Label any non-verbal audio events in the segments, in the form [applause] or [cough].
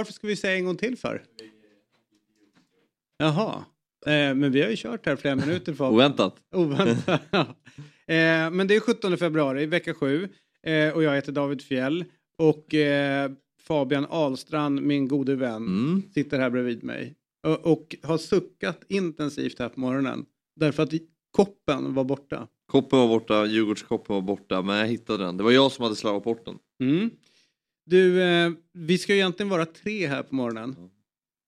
Varför ska vi säga en gång till för? Jaha. Eh, men vi har ju kört här flera minuter. För... Oväntat. Oväntat. [laughs] eh, men det är 17 februari, vecka 7. Eh, och jag heter David Fjell. Och eh, Fabian Ahlstrand, min gode vän, Mm. sitter här bredvid mig. Och, och har suckat intensivt här på morgonen. Därför att koppen var borta. Koppen var borta, Djurgårdskoppen var borta, men jag hittade den. Det var jag som hade slarvat bort den. Mm. Du, eh, vi ska ju egentligen vara tre här på morgonen.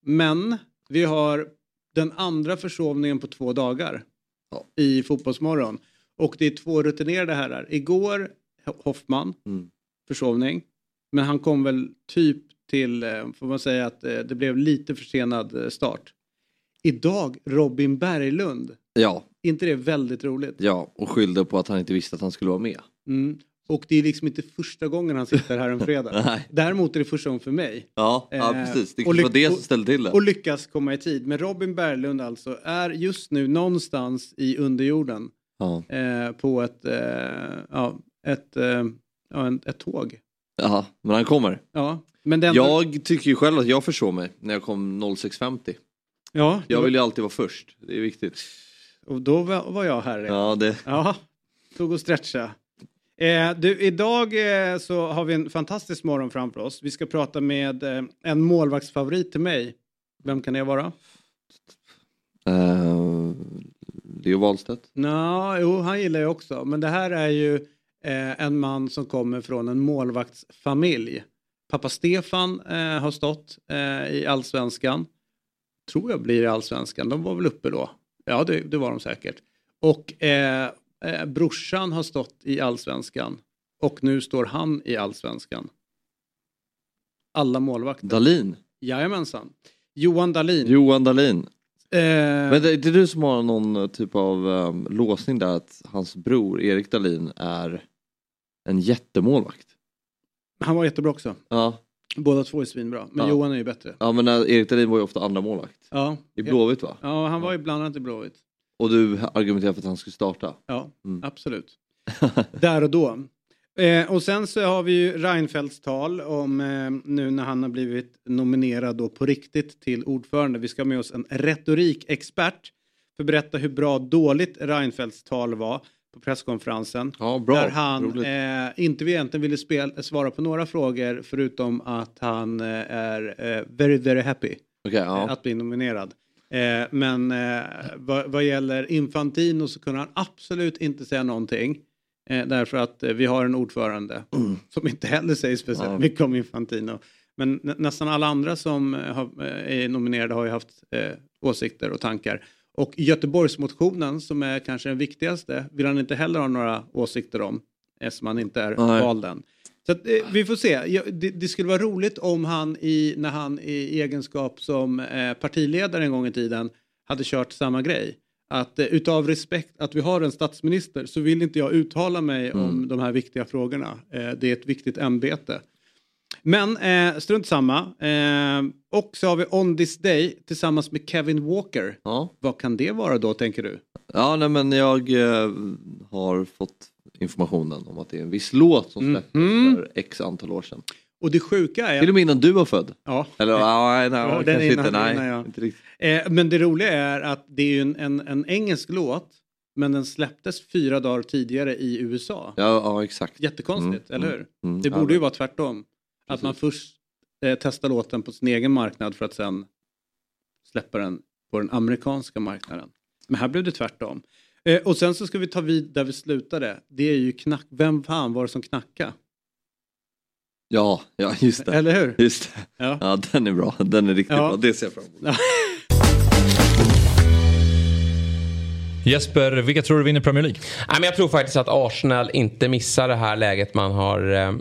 Men vi har den andra försovningen på två dagar Ja. i Fotbollsmorgon. Och det är två rutinerade herrar. Igår Hoffman, Mm. försovning. Men han kom väl typ till, eh, får man säga att eh, det blev lite försenad eh, start. Idag Robin Berglund. Ja, inte det väldigt roligt? ja, och skyllde på att han inte visste att han skulle vara med. Mm. Och det är liksom inte första gången han sitter här en [laughs] fredag. Däremot är det första gången för mig. Ja, ja Eh, precis. Det och kanske var det som ställde till det. Och lyckas komma i tid. Men Robin Berglund alltså är just nu någonstans i underjorden Ja. eh, på ett, eh, ja, ett, eh, ja, en, ett tåg. ja, men han kommer. Ja, men den, Jag tycker ju själv att jag försov mig när jag kom 06.50. ja, Jag vill ju alltid vara först, det är viktigt. och då var, jag här. Ja, Ja, det... ja tog och stretcha. Eh, du, idag eh, så har vi en fantastisk morgon framför oss. Vi ska prata med eh, en målvaktsfavorit till mig. Vem kan det vara? Uh, Leo Wahlstedt. Nå, jo, han gillar jag också. Men det här är ju eh, en man som kommer från en målvaktsfamilj. Pappa Stefan eh, har stått i allsvenskan. Tror jag blir i allsvenskan. De var väl uppe då. Ja, det, det var de säkert. Och eh, eh, brorsan har stått i allsvenskan. Och nu står han i allsvenskan. Alla målvakter. Dahlin. Jajamensan. Johan Dahlin. Johan Dahlin. Eh, Men det, det är du som har någon typ av um, låsning där att hans bror Erik Dahlin är en jättemålvakt. han var jättebra också. Ja, Båda två är svinbra. Men Ja. Johan är ju bättre. ja men äh, Erik Dahlin var ju ofta andra målvakt. Ja. I Blåvitt va? Ja, han var ju bland annat i Blåvitt. Och du argumenterar för att han skulle starta. Ja, Mm. absolut. [laughs] Där och då. Eh, och sen så har vi ju Reinfeldts tal om eh, nu när han har blivit nominerad då på riktigt till ordförande. Vi ska ha med oss en retorikexpert för att berätta hur bra dåligt Reinfeldts tal var på presskonferensen. Ja, bra. Där han eh, inte egentligen ville spel, svara på några frågor förutom att han eh, är eh, very, very happy eh, ja. att bli nominerad. Eh, men eh, vad, vad gäller Infantino så kunde han absolut inte säga någonting. Eh, därför att eh, vi har en ordförande som inte heller säger speciellt Ja. mycket om Infantino. Men nä, nästan alla andra som eh, har, eh, är nominerade har ju haft åsikter och tankar. Och Göteborgsmotionen som är kanske den viktigaste vill han inte heller ha några åsikter om eftersom han inte är Nej. vald än. Så att, eh, vi får se. Ja, det, det skulle vara roligt om han i, när han i egenskap som eh, partiledare en gång i tiden hade kört samma grej. Att eh, utav respekt att vi har en statsminister så vill inte jag uttala mig om de här viktiga frågorna. Eh, det är ett viktigt ämbete. Men eh, strunt samma. Eh, och så har vi On This Day tillsammans med Kevin Walker. Ja, Vad kan det vara då tänker du? ja nej, men jag eh, har fått informationen om att det är en viss låt som släpptes Mhm. för x antal år sedan. Och det sjuka är... Till och med innan du var född. Ja. Eller ja, nej, nej, Ja, den kanske innan- inte. Nej, innan jag- inte riktigt. Eh, men det roliga är att det är ju en, en, en engelsk låt men den släpptes fyra dagar tidigare i USA. Ja, ja, exakt. Jättekonstigt, Mm, eller mm, hur? mm. det Ja, borde ju men- vara tvärtom. Att Precis. man först eh, testar låten på sin egen marknad för att sen släppa den på den amerikanska marknaden. Men här blev det tvärtom. Eh, och sen så ska vi ta vid där vi slutade. Det är ju knack... Vem fan var det som knackade? Ja, ja, just det. Eller hur? Just det. Ja. Ja, den är bra. Den är riktigt Ja. bra. Det ser jag fram emot. [laughs] Jesper, vilka tror du vinner Premier League? Nej, men jag tror faktiskt att Arsenal inte missar det här läget man har eh,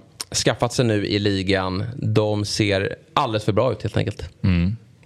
skaffat sig nu i ligan, de ser alldeles för bra ut helt enkelt. Mm.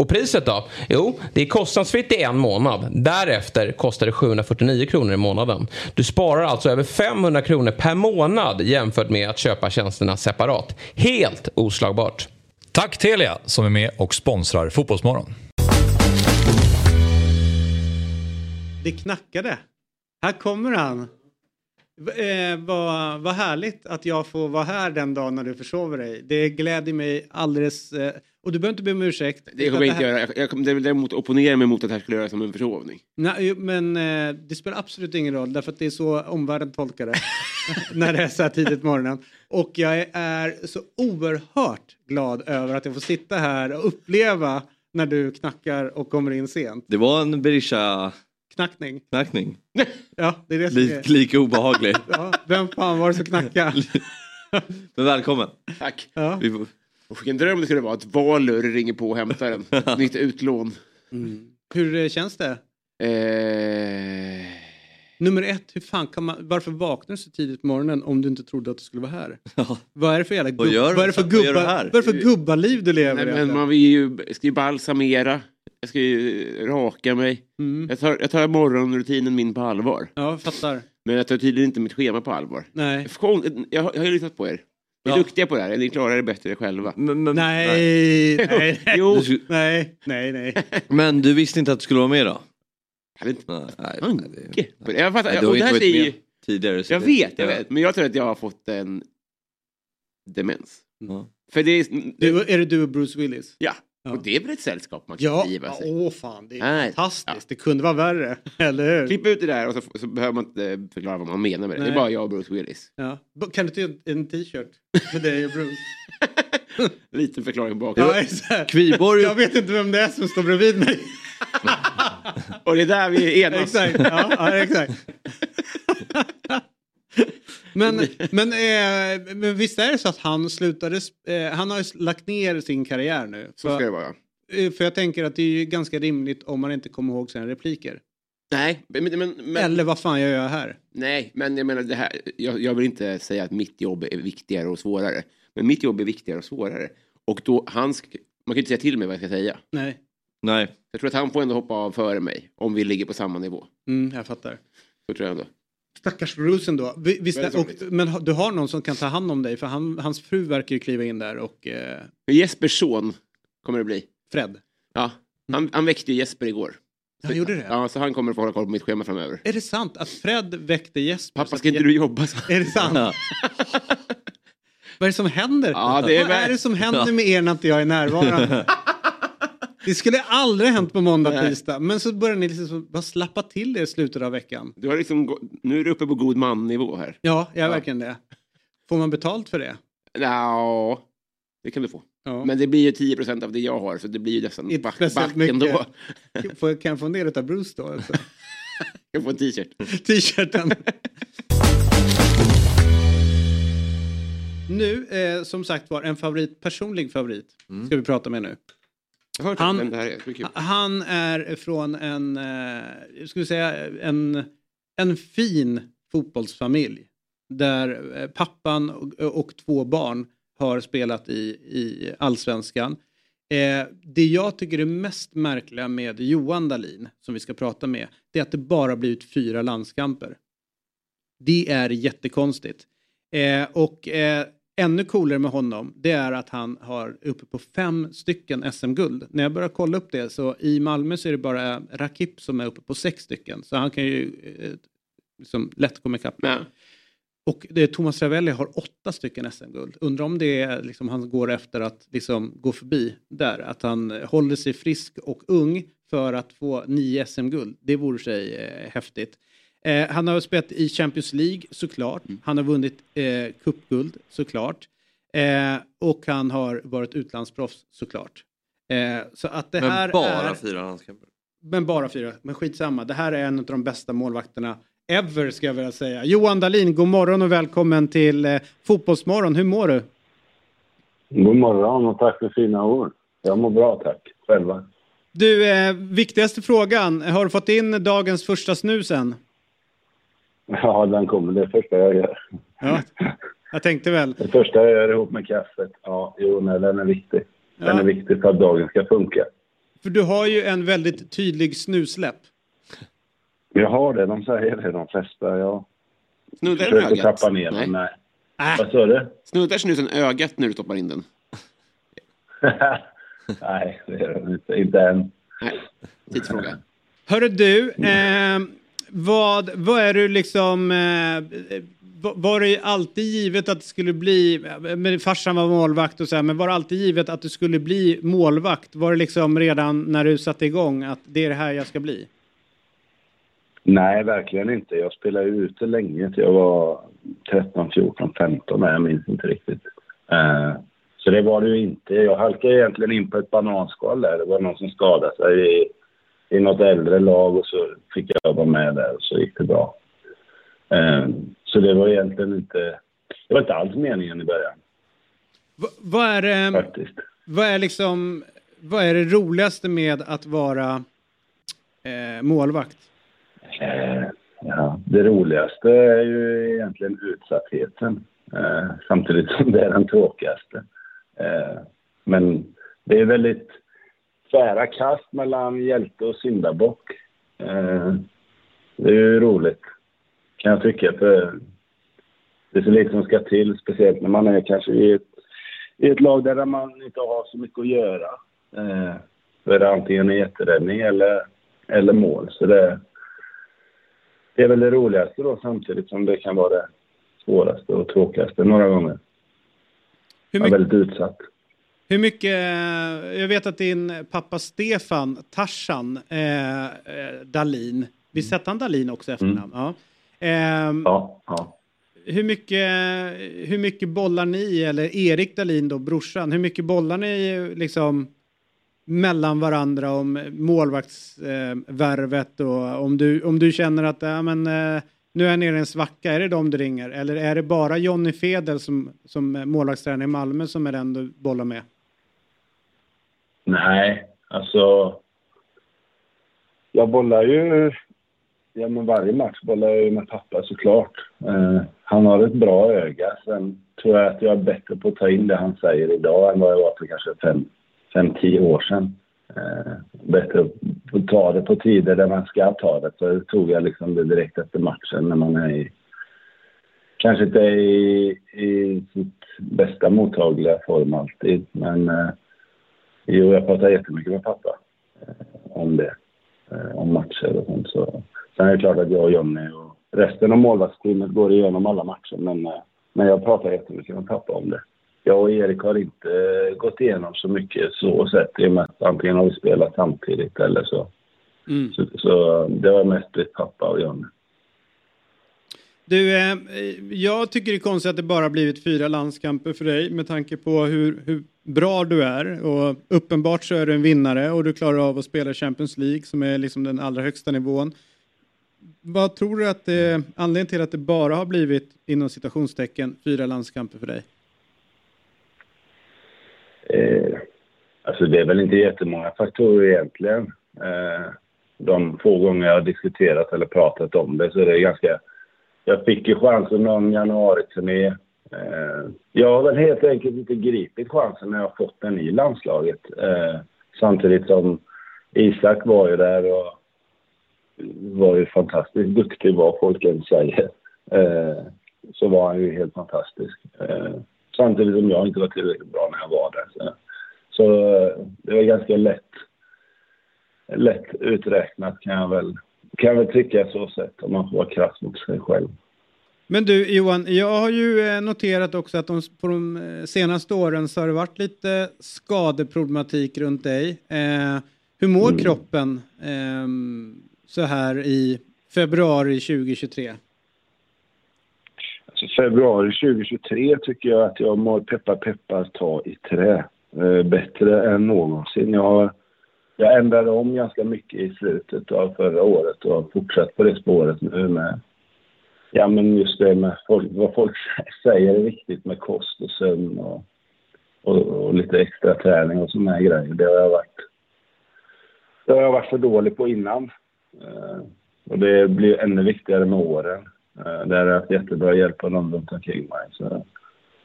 Och priset då? Jo, det är kostnadsfritt i en månad. Därefter kostar det 749 kronor i månaden. Du sparar alltså över 500 kronor per månad jämfört med att köpa tjänsterna separat. Helt oslagbart. Tack Telia som är med och sponsrar Fotbollsmorgon. Det knackade. Här kommer han. Eh, vad, vad härligt att jag får vara här den dagen när du försover dig. Det gläder mig alldeles. Eh, och du behöver inte be om ursäkt. Det kommer jag inte göra. Jag kommer däremot opponera mig mot att det här skulle göras som en försovning. Nej, men eh, det spelar absolut ingen roll därför att det är så omvärlden tolkar det. [laughs] när det är så här tidigt på morgonen. Och jag är så oerhört glad över att jag får sitta här och uppleva när du knackar och kommer in sent. Det var en Berisha Knackning. knackning. [laughs] Ja, det är det som Lika, är. lika obehaglig. [laughs] Ja, vem fan var det som knackade? Men välkommen. Tack. Ja. Och vilken dröm det skulle vara att Valur ringer på och hämtar en. Ett [laughs] Nytt utlån. Hur eh, känns det? Eh... Nummer ett, hur fan kan man, varför vaknar du så tidigt på morgonen om du inte trodde att du skulle vara här? [laughs] Ja. Vad är det för jävla Vad gör gubb, du? vad är det för Vad gör du gubba, här? vad är för gubbaliv du lever Nej, men man vill ju, jag ska ju balsamera. Jag ska ju raka mig. Mm. Jag tar, jag tar morgonrutinen min på allvar. Ja, fattar. Men jag tar tydligen inte mitt schema på allvar. Nej. Jag har, jag har ju lyssnat på er. Ni är Ja. duktiga på det här. Ni klarar det bättre själva. Men, men, Nej, nej, nej. [laughs] Jo. Skulle- Nej, nej, nej. men du visste inte att du skulle vara med då? Jag vet inte. Nej, nej, Tanke på det. Jag fattar. Nej, du har inte varit med tidigare. så Jag vet, jag ja. vet. Men jag tror att jag har fått en demens. Ja. För det är... Du, är det du och Bruce Willis? Ja, Ja. och det är väl ett sällskap man kan Ja, driva sig. åh fan, det är Nej. fantastiskt. Ja. Det kunde vara värre, [laughs] eller hur? Klipp ut det där och så, så behöver man inte förklara vad man menar med det. Det Nej. är bara jag och Bruce Willis. Ja. Kan du inte en t-shirt med dig och Bruce? [laughs] Liten förklaring bak. Ja. Kviborg, Jag vet inte vem det är som står bredvid mig. [laughs] Och det är där vi enas. exakt. Ja, ja, exakt. Men, men, eh, men visst är det så att han slutade, eh, han har ju lagt ner sin karriär nu. Så ska det För, vara. eh, för jag tänker att det är ju ganska rimligt om man inte kommer ihåg sina repliker. Nej, men, men, men, Eller vad fan jag gör här? nej, men jag menar det här. Jag, jag vill inte säga att mitt jobb är viktigare och svårare. Men mitt jobb är viktigare och svårare. Och då, han, sk- man kan inte säga till mig vad jag ska säga. Nej, nej. Jag tror att han får ändå hoppa av före mig. Om vi ligger på samma nivå. mm, jag fattar. Så tror jag ändå. Stackars Bruce ändå. Vi- Visst, och, men du har någon som kan ta hand om dig för han, hans fru verkar ju kliva in där och eh, Jespers son kommer det bli. Fred. Ja, han, han väckte ju Jesper igår. Han gjorde det? Ja, så han kommer få hålla koll på mitt schema framöver. Är det sant att Fred väckte Jesper? så Pappa, ska inte du jobba? så? Är det sant? Ja. Vad är det som händer? Ja, är Vad är det som händer med er när inte jag är närvarande? [laughs] det skulle aldrig hänt på måndag, Nej. tisdag. Men så börjar ni liksom bara slappa till er i slutet av veckan. Du har liksom, nu är du uppe på god man-nivå här. Ja, jag är Ja. verkligen det. Får man betalt för det? Ja, det kan du få. Ja. Men det blir ju 10 procent av det jag har, så det blir ju nästan back, back ändå. Får kan jag få en del av Bruce då? Alltså? [laughs] Jag får en t-shirt. [laughs] T-shirten. nu, eh, som sagt var, en favorit, personlig favorit ska vi prata med nu. Jag Han- han, det här är så kul. Han är från en, eh, ska vi säga, en, en fin fotbollsfamilj. Där eh, pappan och, och två barn har spelat i, i allsvenskan. Eh, det jag tycker är mest märkliga med Johan Dahlin, som vi ska prata med, det är att det bara blivit fyra landskamper. Det är jättekonstigt. Eh, och eh, ännu coolare med honom, det är att han har uppe på fem stycken SM-guld. När jag börjar kolla upp det så i Malmö så är det bara Rakip som är uppe på sex stycken. Så han kan ju eh, liksom lätt komma ikapp. Ja. Och det, Thomas Ravelli har åtta stycken SM-guld. Undrar om det är liksom han går efter att liksom gå förbi där. Att han håller sig frisk och ung för att få nio SM-guld. Det vore sig eh, häftigt. Eh, han har spelat i Champions League såklart. Mm. Han har vunnit eh, cupguld såklart. Eh, och han har varit utlandsproffs såklart. Eh, så att det här Men bara är... fyra landskamper. Men bara fyra. Men skitsamma. Det här är en av de bästa målvakterna ever ska jag vilja säga. Johan Dahlin, god morgon och välkommen till eh, Fotbollsmorgon. Hur mår du? God morgon och tack för fina ord. Jag mår bra tack. Själva? Du, eh, viktigaste frågan. Har du fått in dagens första snus än? [laughs] Ja, den kommer. Det första jag gör. Ja, jag tänkte väl. Det första jag gör ihop med kaffet. Ja, jo, nej, den är viktig. Den Ja. är viktig för att dagen ska funka. För du har ju en väldigt tydlig snusläpp. Jag har det. De säger det, de flesta. Jag Snuddar den försöker ögat? tappa ner Nej. men nej. Äh, Vad sa du? Snuddar snusen ögat när du stoppar in den? [laughs] nej, det är den inte. Inte än. Nej, tidsfråga. hörru du, eh, vad, vad är du liksom... Eh, var det alltid givet att det skulle bli... Men farsan var målvakt och så här, men var det alltid givet att du skulle bli målvakt? Var det liksom redan när du satte igång att det är det här jag ska bli? Nej, verkligen inte. Jag spelade ju ute länge. till Jag var 13, 14, 15. Nej, jag minns inte riktigt. Uh, så det var det ju inte. Jag halkade egentligen in på ett bananskal där. Det var någon som skadade sig i, något äldre lag och så fick jag vara med där och så gick det bra. Eh, så det var egentligen inte... Det var inte alls meningen i början Va, vad är det... faktiskt. Vad är liksom, vad är det roligaste med att vara eh, målvakt? Eh, ja, det roligaste är ju egentligen utsattheten. Eh, samtidigt som det är den tråkigaste. Eh, men det är väldigt tvära kast mellan hjälte och syndabock. Eh, det är ju roligt, kan jag tycka. För det är så lite som ska till, speciellt när man är kanske i ett, i ett lag där man inte har så mycket att göra. Eh, då är det antingen en jätteräddning eller, eller mål. Så det, det är väl det roligaste då samtidigt som det kan vara det svåraste och tråkigaste några gånger. Hur Jag är mycket, väldigt utsatt. Hur mycket jag vet att din pappa Stefan Tarsan eh, eh, Dalin, visst hette han Dalin också i efternamn? Ja. Ehm, Ja, ja. hur, mycket, hur mycket bollar ni, eller Erik Dalin då, brorsan, hur mycket bollar ni liksom mellan varandra om målvaktsvärvet och om du, om du känner att ja, men, eh, nu är jag nere i en svacka, är det dem du ringer? Eller är det bara Jonny Fedel som, som målvaktstränare i Malmö som är den du bollar med? Nej, alltså... Jag bollar ju... Ja, men varje match bollar jag ju med pappa såklart. Eh, han har ett bra öga. Sen tror jag att jag är bättre på att ta in det han säger idag än vad jag var för kanske fem, fem tio år sedan. Eh, bättre på att ta det på tider där man ska ta det. Så tog jag liksom det direkt efter matchen när man är i... Kanske inte i, i sitt bästa mottagliga form alltid, men... Eh, Jo, jag pratar jättemycket med pappa eh, om det. Eh, om matcher och sånt. Så. Sen är det klart att jag och Jonny och resten av målvaktsteamet går igenom alla matcher. Men, eh, men jag pratar jättemycket med pappa om det. Jag och Erik har inte gått igenom så mycket så sett. I och med att antingen har vi spelat samtidigt eller så. Mm. Så, så det var mest pappa och Jonny. Du, eh, jag tycker det är konstigt att det bara blivit fyra landskamper för dig med tanke på hur, hur bra du är. Och uppenbart så är du en vinnare och du klarar av att spela Champions League som är liksom den allra högsta nivån. Vad tror du att det är anledningen till att det bara har blivit inom citationstecken fyra landskamper för dig? Eh, alltså det är väl inte jättemånga faktorer egentligen. Eh, de få gånger jag har diskuterat eller pratat om det så är det ganska... Jag fick ju chansen någon januari-turné Eh, jag har väl helt enkelt inte gripit chansen när jag har fått den i landslaget. Eh, samtidigt som Isak var ju där och var ju fantastiskt duktig vad folk än säger. Eh, så var han ju helt fantastisk. Eh, samtidigt som jag inte var tillräckligt bra när jag var där. Så, så eh, det var ganska lätt, lätt uträknat kan jag väl, kan väl tycka så sett om man får vara krass mot sig själv. Men du Johan, jag har ju eh, noterat också att de, på de eh, senaste åren så har det varit lite skadeproblematik runt dig. Eh, hur mår mm. kroppen eh, så här i februari 2023? Alltså, februari 2023 tycker jag att jag mår peppa peppa ta i trä. Eh, bättre än någonsin. Jag, har, jag ändrade om ganska mycket i slutet av förra året och har fortsatt på det spåret nu med Ja, men just det med folk, vad folk [laughs] säger är viktigt med kost och sömn och, och, och lite extra träning och sådana här grejer. Det har jag varit, det har jag varit för dålig på innan. Eh, och det blir ännu viktigare med åren. Uh, där har jag haft jättebra hjälp av någon runt omkring mig. Så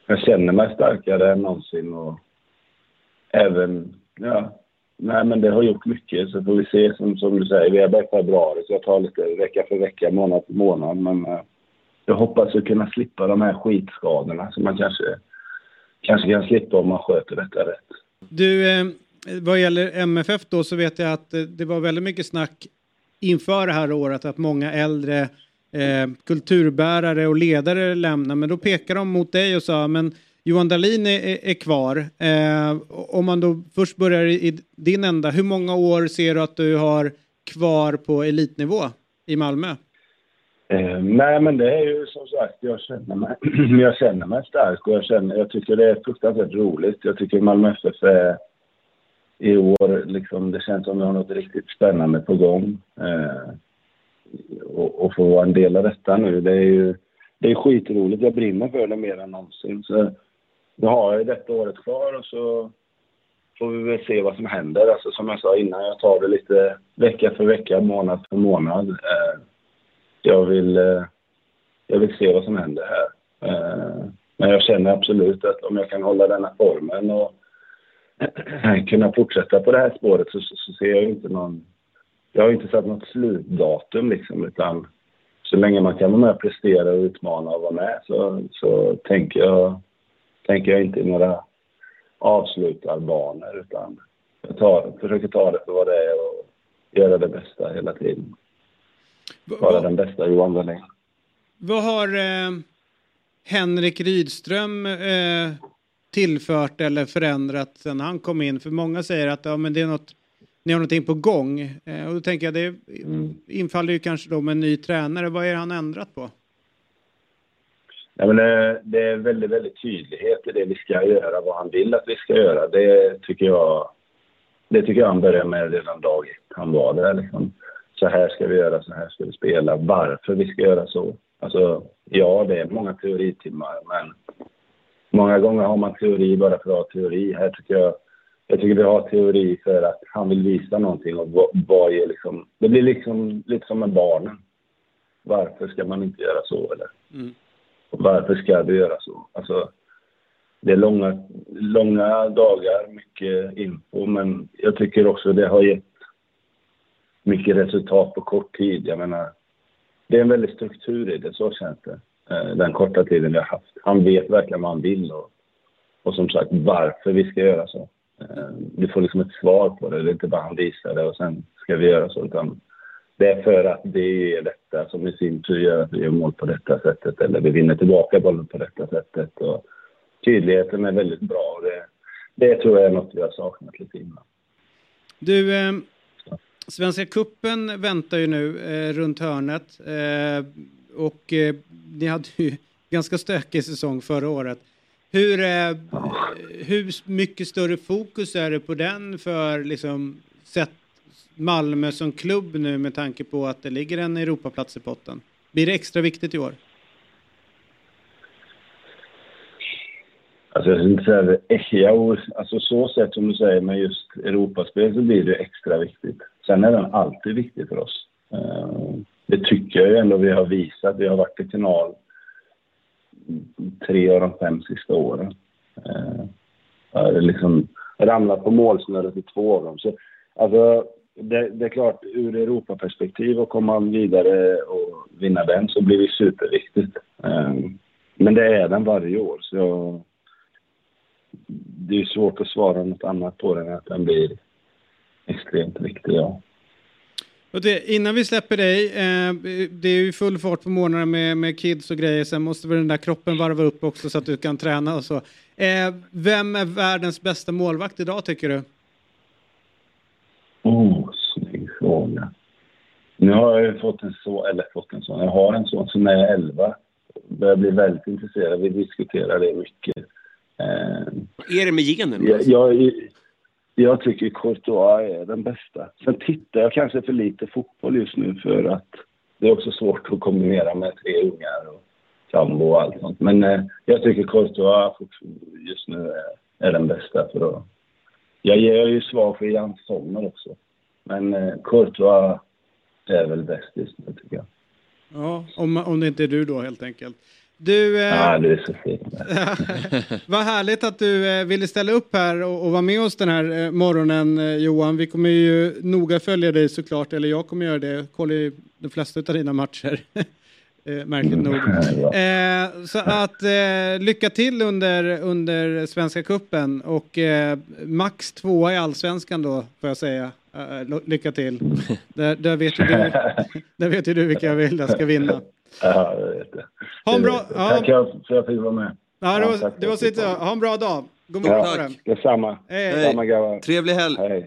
jag känner mig starkare än någonsin och även, ja, nej men det har gjort mycket så får vi se som, som du säger, vi är bara i februari så jag tar lite vecka för vecka, månad för månad men eh, jag hoppas att kunna slippa de här skitskadorna som man kanske, kanske kan slippa om man sköter detta rätt. Du, eh, vad gäller MFF då så vet jag att eh, det var väldigt mycket snack inför det här året att många äldre eh, kulturbärare och ledare lämnar. Men då pekar de mot dig och sa men Johan Dahlin är, är kvar. Eh, om man då först börjar i din ända, hur många år ser du att du har kvar på elitnivå i Malmö? Eh, nej, men det är ju som sagt, jag känner mig, [clears throat] jag känner mig stark och jag, känner, jag tycker det är fruktansvärt roligt. Jag tycker Malmö FF är i år, liksom, det känns som vi har något riktigt spännande på gång. Eh, och, och få vara en del av detta nu, det är ju det är skitroligt. Jag brinner för det mer än någonsin. Så nu har jag detta året kvar och så får vi väl se vad som händer. Alltså som jag sa innan, jag tar det lite vecka för vecka, månad för månad. Eh, jag vill, eh, jag vill se vad som händer här. Eh, men jag känner absolut att om jag kan hålla denna formen och [clears throat] kunna fortsätta på det här spåret så, så, ser jag inte någon... Jag har inte satt något slutdatum liksom utan så länge man kan vara med och prestera och utmana och vara med så, så tänker, jag, tänker jag inte i några avslutarbanor utan jag tar, försöker ta det för vad det är och göra det bästa hela tiden vara den bästa Johan Wallin. Vad har eh, Henrik Rydström eh, tillfört eller förändrat sen han kom in? För många säger att ja, men det är något, ni har någonting på gång. Eh, och då tänker jag det mm. infaller ju kanske då med en ny tränare. Vad är det han ändrat på? Ja, men det, det är väldigt, väldigt tydlighet i det vi ska göra, vad han vill att vi ska göra. Det tycker jag, det tycker jag han började med redan dag ett han var där. Liksom så här ska vi göra, så här ska vi spela, varför vi ska göra så. Alltså, ja, det är många teoritimmar, men många gånger har man teori bara för att ha teori. Här tycker jag, jag tycker vi har teori för att han vill visa någonting och vad, vad är liksom, det blir liksom lite som med barnen. Varför ska man inte göra så eller? Mm. Varför ska du göra så? Alltså, det är långa, långa dagar, mycket info, men jag tycker också det har gett mycket resultat på kort tid. Jag menar, det är en väldig struktur i det, så känns det. Eh, den korta tiden vi har haft. Han vet verkligen vad han vill och, och som sagt varför vi ska göra så. Eh, du får liksom ett svar på det. Det är inte bara han visar det och sen ska vi göra så. Utan det är för att det är detta som i sin tur gör att vi gör mål på detta sättet eller vi vinner tillbaka bollen på detta sättet. Och tydligheten är väldigt bra och det, det tror jag är något vi har saknat lite innan. Du, eh, Svenska kuppen väntar ju nu eh, runt hörnet eh, och eh, ni hade ju [laughs] ganska stökig säsong förra året. Hur, eh, hur mycket större fokus är det på den för liksom sett Malmö som klubb nu med tanke på att det ligger en Europaplats i potten? Blir det extra viktigt i år? Alltså jag skulle inte säga det, ja, alltså så sett som du säger med just Europaspel så blir det extra viktigt. Sen är den alltid viktig för oss. Eh, det tycker jag ju ändå vi har visat. Vi har varit i final tre av de fem sista åren. Eh, jag har liksom ramlat på målsnöret i två av dem. Så, alltså, det, det, är klart, ur Europaperspektiv och komma vidare och vinna den så blir det superviktigt. Ehm, men det är den varje år, så jag, det är svårt att svara något annat på den än att den blir extremt viktig. Ja. Och det, innan vi släpper dig, eh, det är ju full fart på morgnarna med, med kids och grejer, sen måste väl den där kroppen varva upp också så att du kan träna och så. Eh, vem är världens bästa målvakt idag tycker du? Oh, snygg fråga. Nu har jag ju fått en son, eller fått en son, jag har en son som är 11. Börjar bli väldigt intresserad, vi diskuterar det mycket. Eh, är det med genen? Jag, jag, jag tycker Courtois är den bästa. Sen tittar jag kanske för lite fotboll just nu för att det är också svårt att kombinera med tre ungar och sambo och allt sånt. Men eh, jag tycker Courtois just nu är, är den bästa för att... Jag ger ju svar för Jan Sommer också. Men eh, Courtois är väl bäst just nu tycker jag. Ja, om, om det inte är du då helt enkelt. Du, eh, ah, det är så fint. [laughs] vad härligt att du eh, ville ställa upp här och, och vara med oss den här eh, morgonen eh, Johan. Vi kommer ju noga följa dig såklart, eller jag kommer göra det. Kolla ju de flesta av dina matcher. [laughs] eh, märkligt nog. [laughs] Eh, så att eh, lycka till under, under Svenska Kuppen och eh, max tvåa i Allsvenskan då, får jag säga. Uh, lycka till. där, där, vet ju du, [laughs] där vet ju du vilka jag vill jag ska vinna. Ja, jag vet det. Ha en bra... Ja. Tack för att jag fick vara med. Ja, det var, det var sitt, ha en bra dag. God morgon ja, tack. Detsamma. Hej. Detsamma grabbar. Trevlig helg. Hej.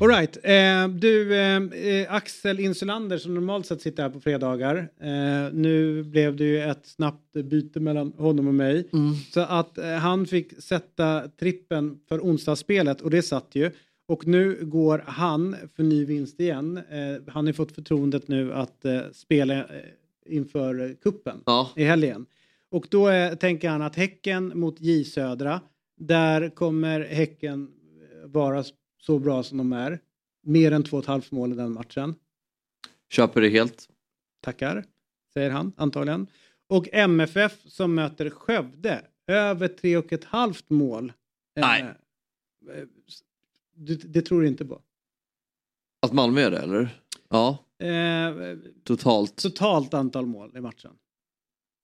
Alright, eh, du eh, Axel Insulander som normalt sett sitter här på fredagar. Eh, nu blev det ju ett snabbt byte mellan honom och mig. Mm. Så att eh, han fick sätta trippen för onsdagsspelet och det satt ju. Och nu går han för ny vinst igen. Eh, han har fått förtroendet nu att eh, spela inför kuppen ja. i helgen. Och då tänker han att Häcken mot J Södra, där kommer Häcken vara så bra som de är. Mer än två och ett halvt mål i den matchen. Köper det helt. Tackar, säger han antagligen. Och MFF som möter Skövde, över tre och ett halvt mål. Nej. Eh, det, det tror du inte på? Att Malmö gör det eller? Ja. Eh, totalt. Totalt antal mål i matchen.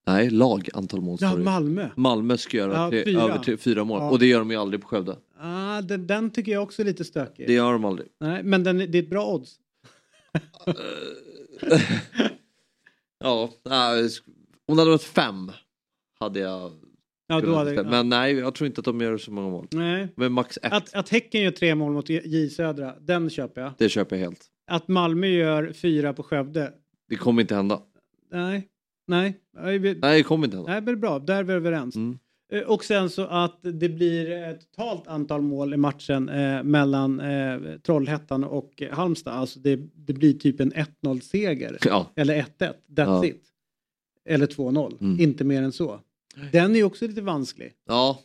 Nej, lag antal mål. Ja, Malmö. Malmö ska göra ja, tre, fyra. över tre, fyra mål. Ja. Och det gör de ju aldrig på Skövde. Ah, den, den tycker jag också är lite stökig. Det gör de aldrig. Nej, men den, det är ett bra odds. [laughs] ja, nej, om det hade varit fem hade jag Ja, då hade, men ja. nej, jag tror inte att de gör så många mål. Nej. Men max ett. Att, att Häcken gör tre mål mot J Södra, den köper jag. Det köper jag helt. Att Malmö gör fyra på Skövde. Det kommer inte hända. Nej. Nej. Nej, nej kommer inte hända. Nej, men bra. Där är vi överens. Mm. Och sen så att det blir ett totalt antal mål i matchen eh, mellan eh, Trollhättan och Halmstad. Alltså det, det blir typ en 1-0-seger. [laughs] Ja. Eller 1-1. That's Ja. it. Eller 2-0. Mm. Inte mer än så. Den är ju också lite vansklig. Ja.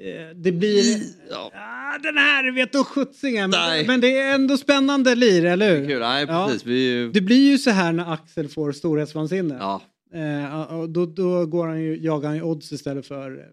Eh, Det blir... ja. Ah, den här vet du sjuttsingen. Nej. Men det är ändå spännande lir, eller hur? Kul. Nej, Ja. precis. Vi... Det blir ju så här när Axel får storhetsvansinne. Ja. Eh, och då, då går han ju, jagar han ju odds istället för eh,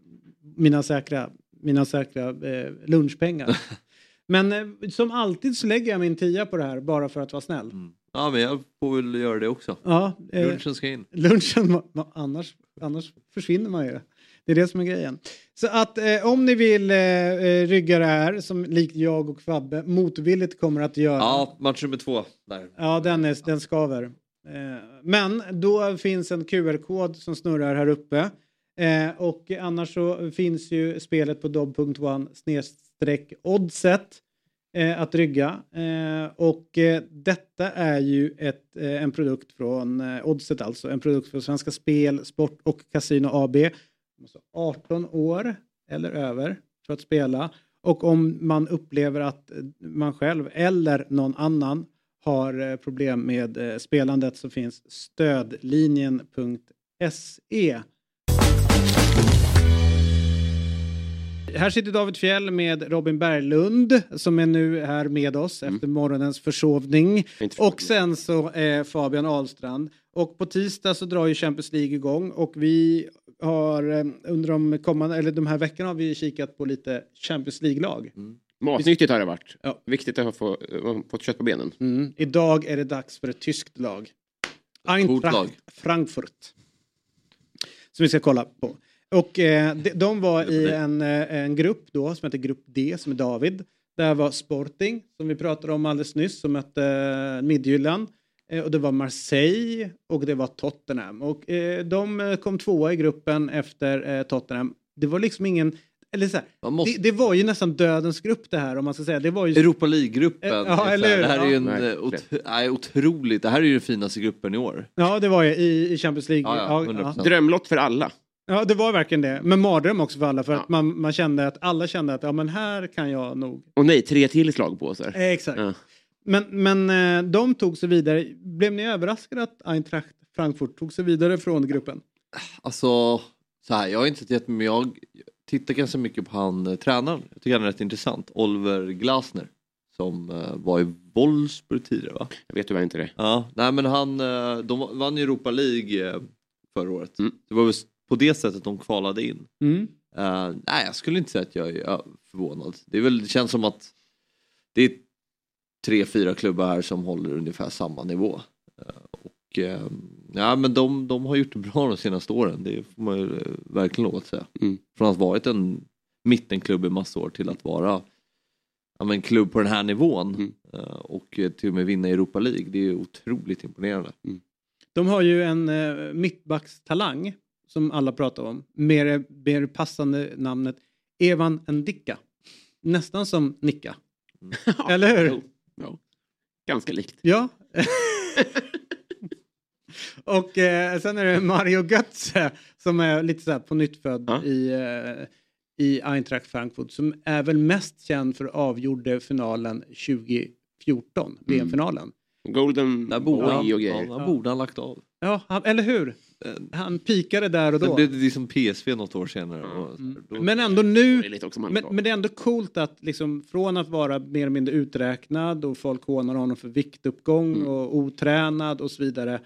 mina säkra, mina säkra eh, lunchpengar. [laughs] Men eh, som alltid så lägger jag min tia på det här bara för att vara snäll. Mm. ja, men jag får väl göra det också. Ja, eh, Lunchen ska in. lunchen, [laughs] annars, annars försvinner man ju. Det är det som är grejen. Så att eh, om ni vill eh, eh, rygga det här, som likt jag och Fabbe motvilligt kommer att göra. Ja, match nummer två. Där. Ja, den, är, den skaver. Eh, men då finns en QR-kod som snurrar här uppe. Eh, och annars så finns ju spelet på dobb.one snedstreck oddset. eh, att rygga. Och detta är ju ett, en produkt från Oddset alltså, en produkt från Svenska Spel, Sport och Casino AB. Alltså 18 år eller över för att spela. Och om man upplever att man själv eller någon annan har eh, problem med eh, spelandet så finns stödlinjen.se. Här sitter David Fjell med Robin Berglund som är nu här med oss efter morgonens försovning. Och sen så eh, Fabian Ahlstrand. Och på tisdag så drar ju Champions League igång och vi har eh, under de kommande, eller de här veckorna har vi kikat på lite Champions League-lag. Matnyttigt har det varit. Viktigt att få, få kött på benen. Mm. Idag är det dags för ett tyskt lag. Eintracht. Frankfurt. Som vi ska kolla på. Och eh, de, de var i en, eh, en grupp då som heter Grupp D som är David. Där var Sporting som vi pratade om alldeles nyss som mötte eh, Midtjylland. Eh, och det var Marseille och det var Tottenham. Och eh, de kom tvåa i gruppen efter Tottenham. Det var liksom ingen... Eller så här, måste- det, det var ju nästan dödens grupp det här om man ska säga. Det var ju... Europa League-gruppen. Ja, eller hur? Det här är ju en Ja. eh, ot- nej, otroligt, det här är ju den finaste gruppen i år. Ja, det var ju i, i Champions League. Ja, ja, 100%. Drömlott för alla. Ja, det var verkligen det. Men mardröm också för alla för att man, man kände att alla kände att ja, men här kan jag nog. Och nej, tre till slagpåsar. Eh, exakt. Ja. Men, men eh, de tog sig vidare. Blev ni överraskade att Eintracht Frankfurt tog sig vidare från gruppen? Alltså, så här, jag har inte sett men jag tittar ganska mycket på han eh, tränaren. Jag tycker han är rätt intressant. Oliver Glasner. Som eh, var i Wolfsburg tidigare va? Jag vet tyvärr inte det. Ja, nej men han, eh, de vann ju Europa League eh, förra året. Det var väl på det sättet de kvalade in. Mm. Eh, nej, jag skulle inte säga att jag är förvånad. Det, är väl, det känns som att det är tre, fyra klubbar här som håller ungefär samma nivå. Eh, och eh, ja, men de, de har gjort det bra de senaste åren, det får man ju eh, verkligen lov att säga. Från att ha varit en mittenklubb i massa år till att vara ja, en klubb på den här nivån eh, och till och med vinna Europa League. Det är otroligt imponerande. De har ju en eh, mittbackstalang som alla pratar om. Mer, mer passande namnet Evan Ndicka. Nästan som Nicka. [laughs] Eller hur? Ja. Ganska likt. Ja. [laughs] Och eh, sen är det Mario Götze som är lite så här på nytt född i, eh, i Eintracht Frankfurt som är väl mest känd för avgjorde finalen 2014, VM-finalen. Golden Där borde han, Boy och grejer. ja, där borde han lagt av. Ja, han, eller hur? Han pikade där och Sen då. blev det liksom PSV något år senare. Och, då, Men ändå nu, lite också men, men det är ändå coolt att liksom från att vara mer eller mindre uträknad och folk hånar honom för viktuppgång Mm. och otränad och så vidare.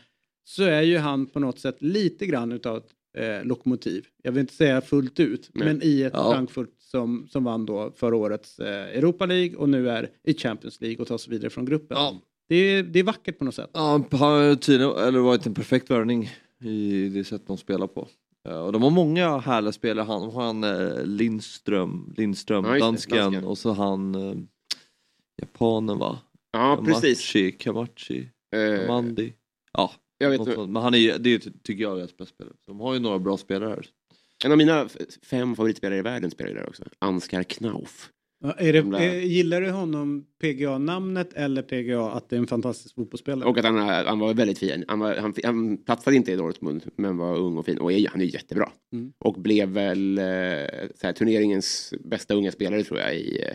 Så är ju han på något sätt lite grann utav ett eh, lokomotiv. Jag vill inte säga fullt ut, Nej. men i ett Ja. Frankfurt som, som vann då förra årets eh, Europa League och nu är i Champions League och tar sig vidare från gruppen. Det, är, det är vackert på något sätt. Ja, han har tydligen eller varit en perfekt värvning i det sätt de spelar på. Ja, Och de har många härliga spelare. Han har han eh, Lindström, Lindström Ja, dansken, dansken. och så han eh, japanen va? Ja, precis. Kamachi, Kamachi, Eh, Kamandi. Ja, jag vet något men han är, det tycker jag är deras bästa spelare. De har ju några bra spelare här. En av mina fem favoritspelare i världen spelar ju där också. Ansgar Knauf. Är det, De där- eh, gillar du honom PGA-namnet eller PGA att det är en fantastisk fotbollsspelare? Och att han, är- han var väldigt fin. Han, var, han, han platsade inte i Dortmund, men var ung och fin. Och är, han är jättebra. Mm. Och blev väl eh, så här, turneringens bästa unga spelare tror jag i, eh,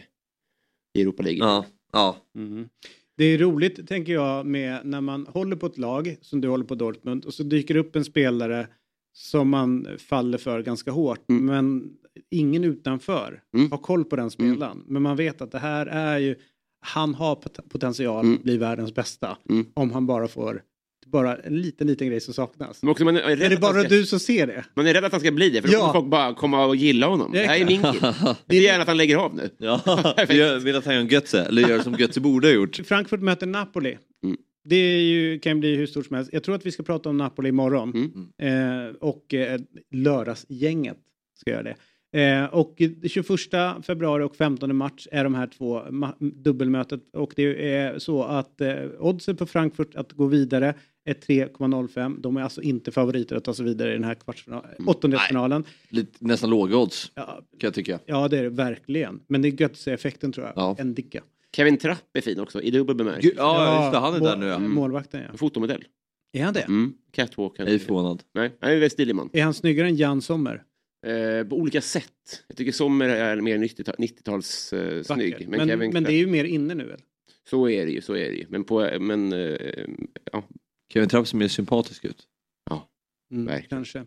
i Europa League. Ja, ja. Mhm. Det är roligt, tänker jag, med när man håller på ett lag, som du håller på Dortmund, och så dyker upp en spelare som man faller för ganska hårt, men ingen utanför har koll på den spelaren. Men man vet att det här är ju, han har pot- potential att bli världens bästa, om han bara får, bara en liten, liten grej som saknas. Men också, man är, rädd Är det bara ska, du som ser det? Man är rädd att han ska bli det, för då Ja. kommer folk bara komma och gilla honom. Det här är min kille. Det är gärna att han lägger av nu. Ja, [laughs] jag vill att han gör en Götze, eller gör som Götze borde ha gjort. Frankfurt möter Napoli. Mm. Det är ju, kan bli hur stort som helst. Jag tror att vi ska prata om Napoli imorgon. Mm. Eh, och eh, lördagsgänget ska göra det. Eh, och det 21 februari och 15 mars är de här två ma- dubbelmötet. Och det är så att eh, oddset på Frankfurt att gå vidare är 3,05. De är alltså inte favoriter att ta sig vidare i den här Mm. åttondelsfinalen. Lite, nästan låga odds, Ja, kan jag tycka. Ja, det är det verkligen. Men det är Götze-effekten tror jag. Ja. En dicka. Kevin Trapp är fin också, i dubbel bemärkelse. Ja, just det, han är där nu ja. Målvakten ja. Fotomodell. Är han det? Mm. Catwalk. Jag är förvånad. Nej, han är en stilig man. Är han snyggare än Jan Sommer? Eh, på olika sätt. Jag tycker Sommer är mer 90-tal- 90-tals eh. Men, Men, Kevin men det är ju mer inne nu väl? Så är det ju, så är det ju. Men, på, men eh, ja, Kevin Trapp ser mer sympatisk ut. Mm, Verkligen. kanske.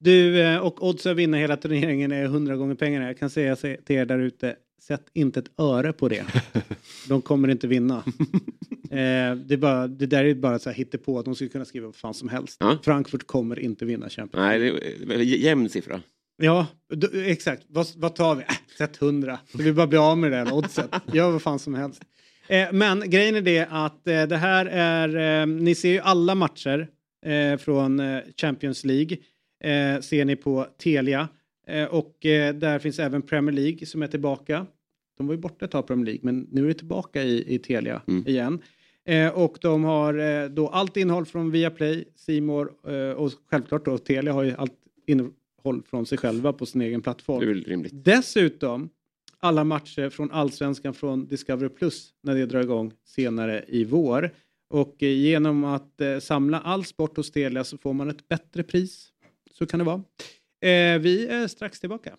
Du, eh, och odds att vinna hela turneringen är 100 gånger pengarna. Jag kan säga se- till er där ute, sätt inte ett öre på det. [laughs] De kommer inte vinna. eh, det, är bara, det där är bara så här hittepå, att de skulle kunna skriva vad fan som helst. Ja. Frankfurt kommer inte vinna Champions nej, det är väldigt jämn siffra. Ja, d- exakt. Vad, vad tar vi? Äh, sätt 100. Så vi bara blir av med det där oddset. Gör vad fan som helst. Eh, men grejen är det att eh, det här är, eh, ni ser ju alla matcher eh, från eh, Champions League. Eh, ser ni på Telia. Och där finns även Premier League som är tillbaka. De var ju borta ett tag Premier League men nu är det tillbaka i, i Telia Mm. igen. Och de har då allt innehåll från Viaplay, Simor och självklart då Telia har ju allt innehåll från sig själva på sin egen Det är plattform. väl rimligt. Dessutom alla matcher från Allsvenskan från Discovery Plus när det drar igång senare i vår. Och eh, genom att eh, samla all sport hos Telia så får man ett bättre pris. Så kan det vara. Eh, vi är strax tillbaka.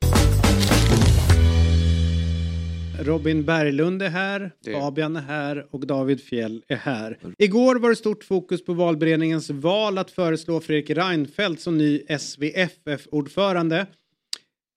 Robin Berglund är här, Det. Fabian är här och David Fjell är här. Igår var det stort fokus på valberedningens val att föreslå Fredrik Reinfeldt som ny SVFF-ordförande.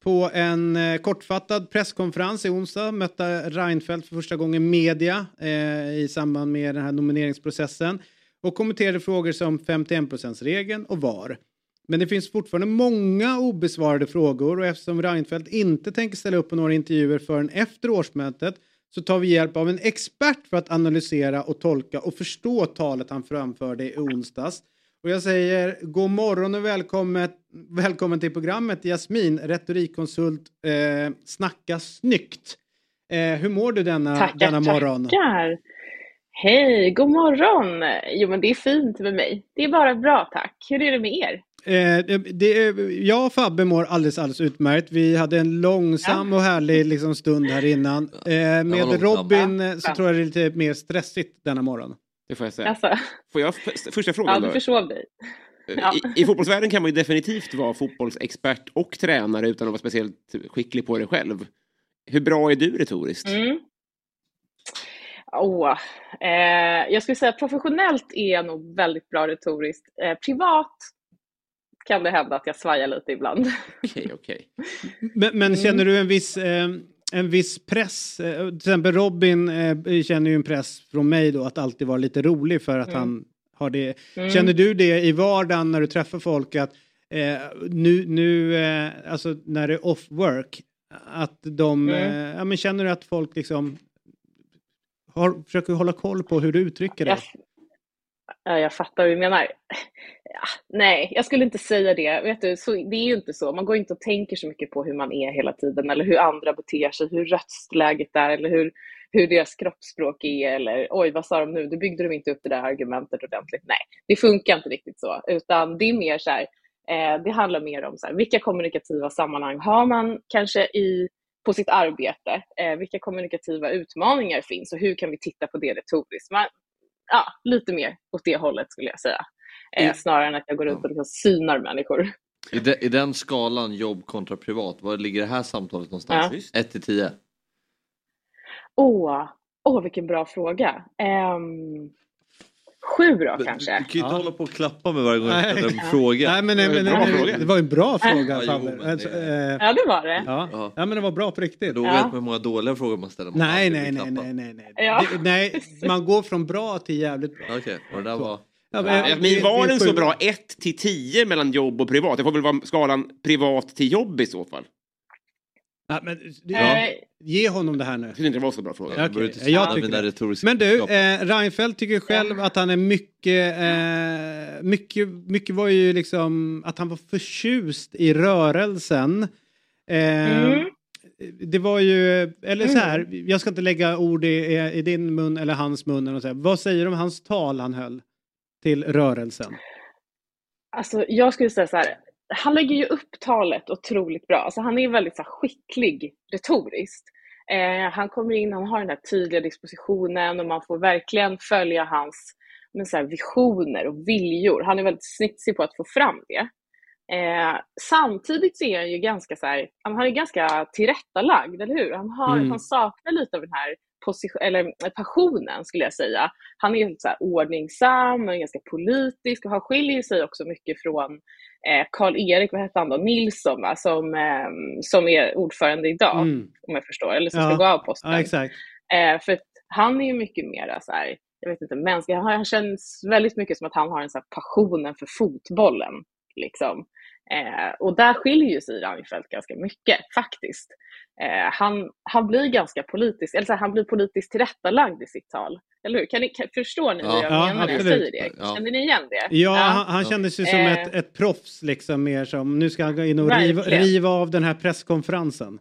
På en eh, kortfattad presskonferens i onsdag mötte Reinfeldt för första gången media eh, i samband med den här nomineringsprocessen och kommenterade frågor som 51%-regeln och VAR. Men det finns fortfarande många obesvarade frågor och eftersom Reinfeldt inte tänker ställa upp på några intervjuer förrän efter årsmötet så tar vi hjälp av en expert för att analysera och tolka och förstå talet han framförde i onsdags. Och jag säger god morgon och välkommen, välkommen till programmet Jasmin, retorikkonsult eh, Snacka snyggt. Eh, hur mår du denna, Tackar, denna morgon? tackar. Hej, god morgon. Jo, men det är fint med mig. Det är bara bra, tack. Hur är det med er? Eh, det, det, jag och Fabbe mår alldeles, alldeles utmärkt. Vi hade en långsam och härlig liksom, stund här innan. Eh, med. Robin eh, så Ja. tror jag det är lite mer stressigt denna morgon. Det får jag säga. Alltså, Får jag första ja, frågan du då? försov dig. ja. I, I fotbollsvärlden kan man ju definitivt vara fotbollsexpert och tränare utan att vara speciellt skicklig på det själv. Hur bra är du retoriskt? Mm. Åh, eh, jag skulle säga professionellt är jag nog väldigt bra retoriskt. Eh, privat kan det hända att jag svajar lite ibland. Okej, [laughs] okej. Men, men känner du en viss, eh, en viss press? Eh, till exempel Robin eh, känner ju en press från mig då att alltid vara lite rolig för att Mm. han har det. Mm. Känner du det i vardagen när du träffar folk att eh, nu, nu eh, alltså när det är off work, att de, Mm. ja men känner du att folk liksom har, försöker hålla koll på hur du uttrycker dig? Jag, ja, jag fattar vad du menar. Ja, nej, jag skulle inte säga det. Vet du, så, det är ju inte så. Man går inte och tänker så mycket på hur man är hela tiden eller hur andra beter sig, hur röstläget är eller hur, hur deras kroppsspråk är eller oj, vad sa de nu? Då byggde de inte upp det där argumentet ordentligt. Nej, det funkar inte riktigt så, utan det är mer så här, eh, det handlar mer om så här, vilka kommunikativa sammanhang har man kanske i på sitt arbete? Eh, vilka kommunikativa utmaningar finns och hur kan vi titta på det retoriskt? Man, ja, lite mer åt det hållet skulle jag säga. Eh, snarare än att jag går runt och liksom synar människor. I, de, I den skalan jobb kontra privat, var ligger det här samtalet någonstans? Ja. 1 till 10? Åh, åh vilken bra fråga. Ehm, sju då kanske? Du kan ju inte hålla på och klappa med varje gång jag ställer en Nej. fråga. Nej, men, men, Bra men, fråga. det var en bra fråga Ja, jo, men Alltså, det- eh, Ja, det var det. ja. Ja. ja, men det var bra på riktigt. Då vet man hur många dåliga frågor man ställer. Man Nej, nej, nej, nej, nej, nej. Ja. Det, nej, man går från bra till jävligt bra. Okej, och det där var... Ja, Ja, det- men var den så bra 1 till 10 mellan jobb och privat? Det får väl vara skalan privat till jobb i så fall? Ja, men, det- Eh, Ge honom det här nu. Jag tyckte inte det var så bra fråga. Okej, Jag tycker det. Men du, eh, Reinfeldt tycker själv att han är mycket, eh, mycket, mycket var ju liksom att han var förtjust i rörelsen. Eh, Mm. Det var ju, eller så här, jag ska inte lägga ord i, i din mun eller hans mun. Eller så här. Vad säger du om hans tal han höll till rörelsen? Alltså, jag skulle säga så här, han lägger ju upp talet otroligt bra. Alltså, han är väldigt så här, skicklig retoriskt. Eh, han kommer in, han har den här tydliga dispositionen och man får verkligen följa hans men så här, visioner och viljor. Han är väldigt snitsig på att få fram det. Eh, samtidigt så är han ju ganska, så här, han är ganska tillrättalagd, eller hur? Han, har, Mm. han saknar lite av den här position, eller, passionen, skulle jag säga. Han är så ordningsam och ganska politisk och han skiljer sig också mycket från Karl-Erik, vad hette han då, Nilsson, va? Som, eh, som är ordförande idag, Mm. om jag förstår, eller som Ja. ska gå av posten. Ja, exakt. Eh, för han är ju mycket mer så här, jag vet inte, mänsklig. Han, känns väldigt mycket som att han har en så passionen för fotbollen. Liksom. Eh, och där skiljer ju sig Reinfeldt ganska mycket faktiskt. Eh, han, han blir ganska politisk, eller så här, han blir politiskt tillrättalagd i sitt tal. Eller hur? Kan ni, kan, förstår ni Ja. vad jag Ja, menar när jag säger det? Ja. Känner ni igen det? Ja, han, han kändes ju som Eh, ett, ett proffs liksom mer som nu ska han gå in och riva, riva av den här presskonferensen.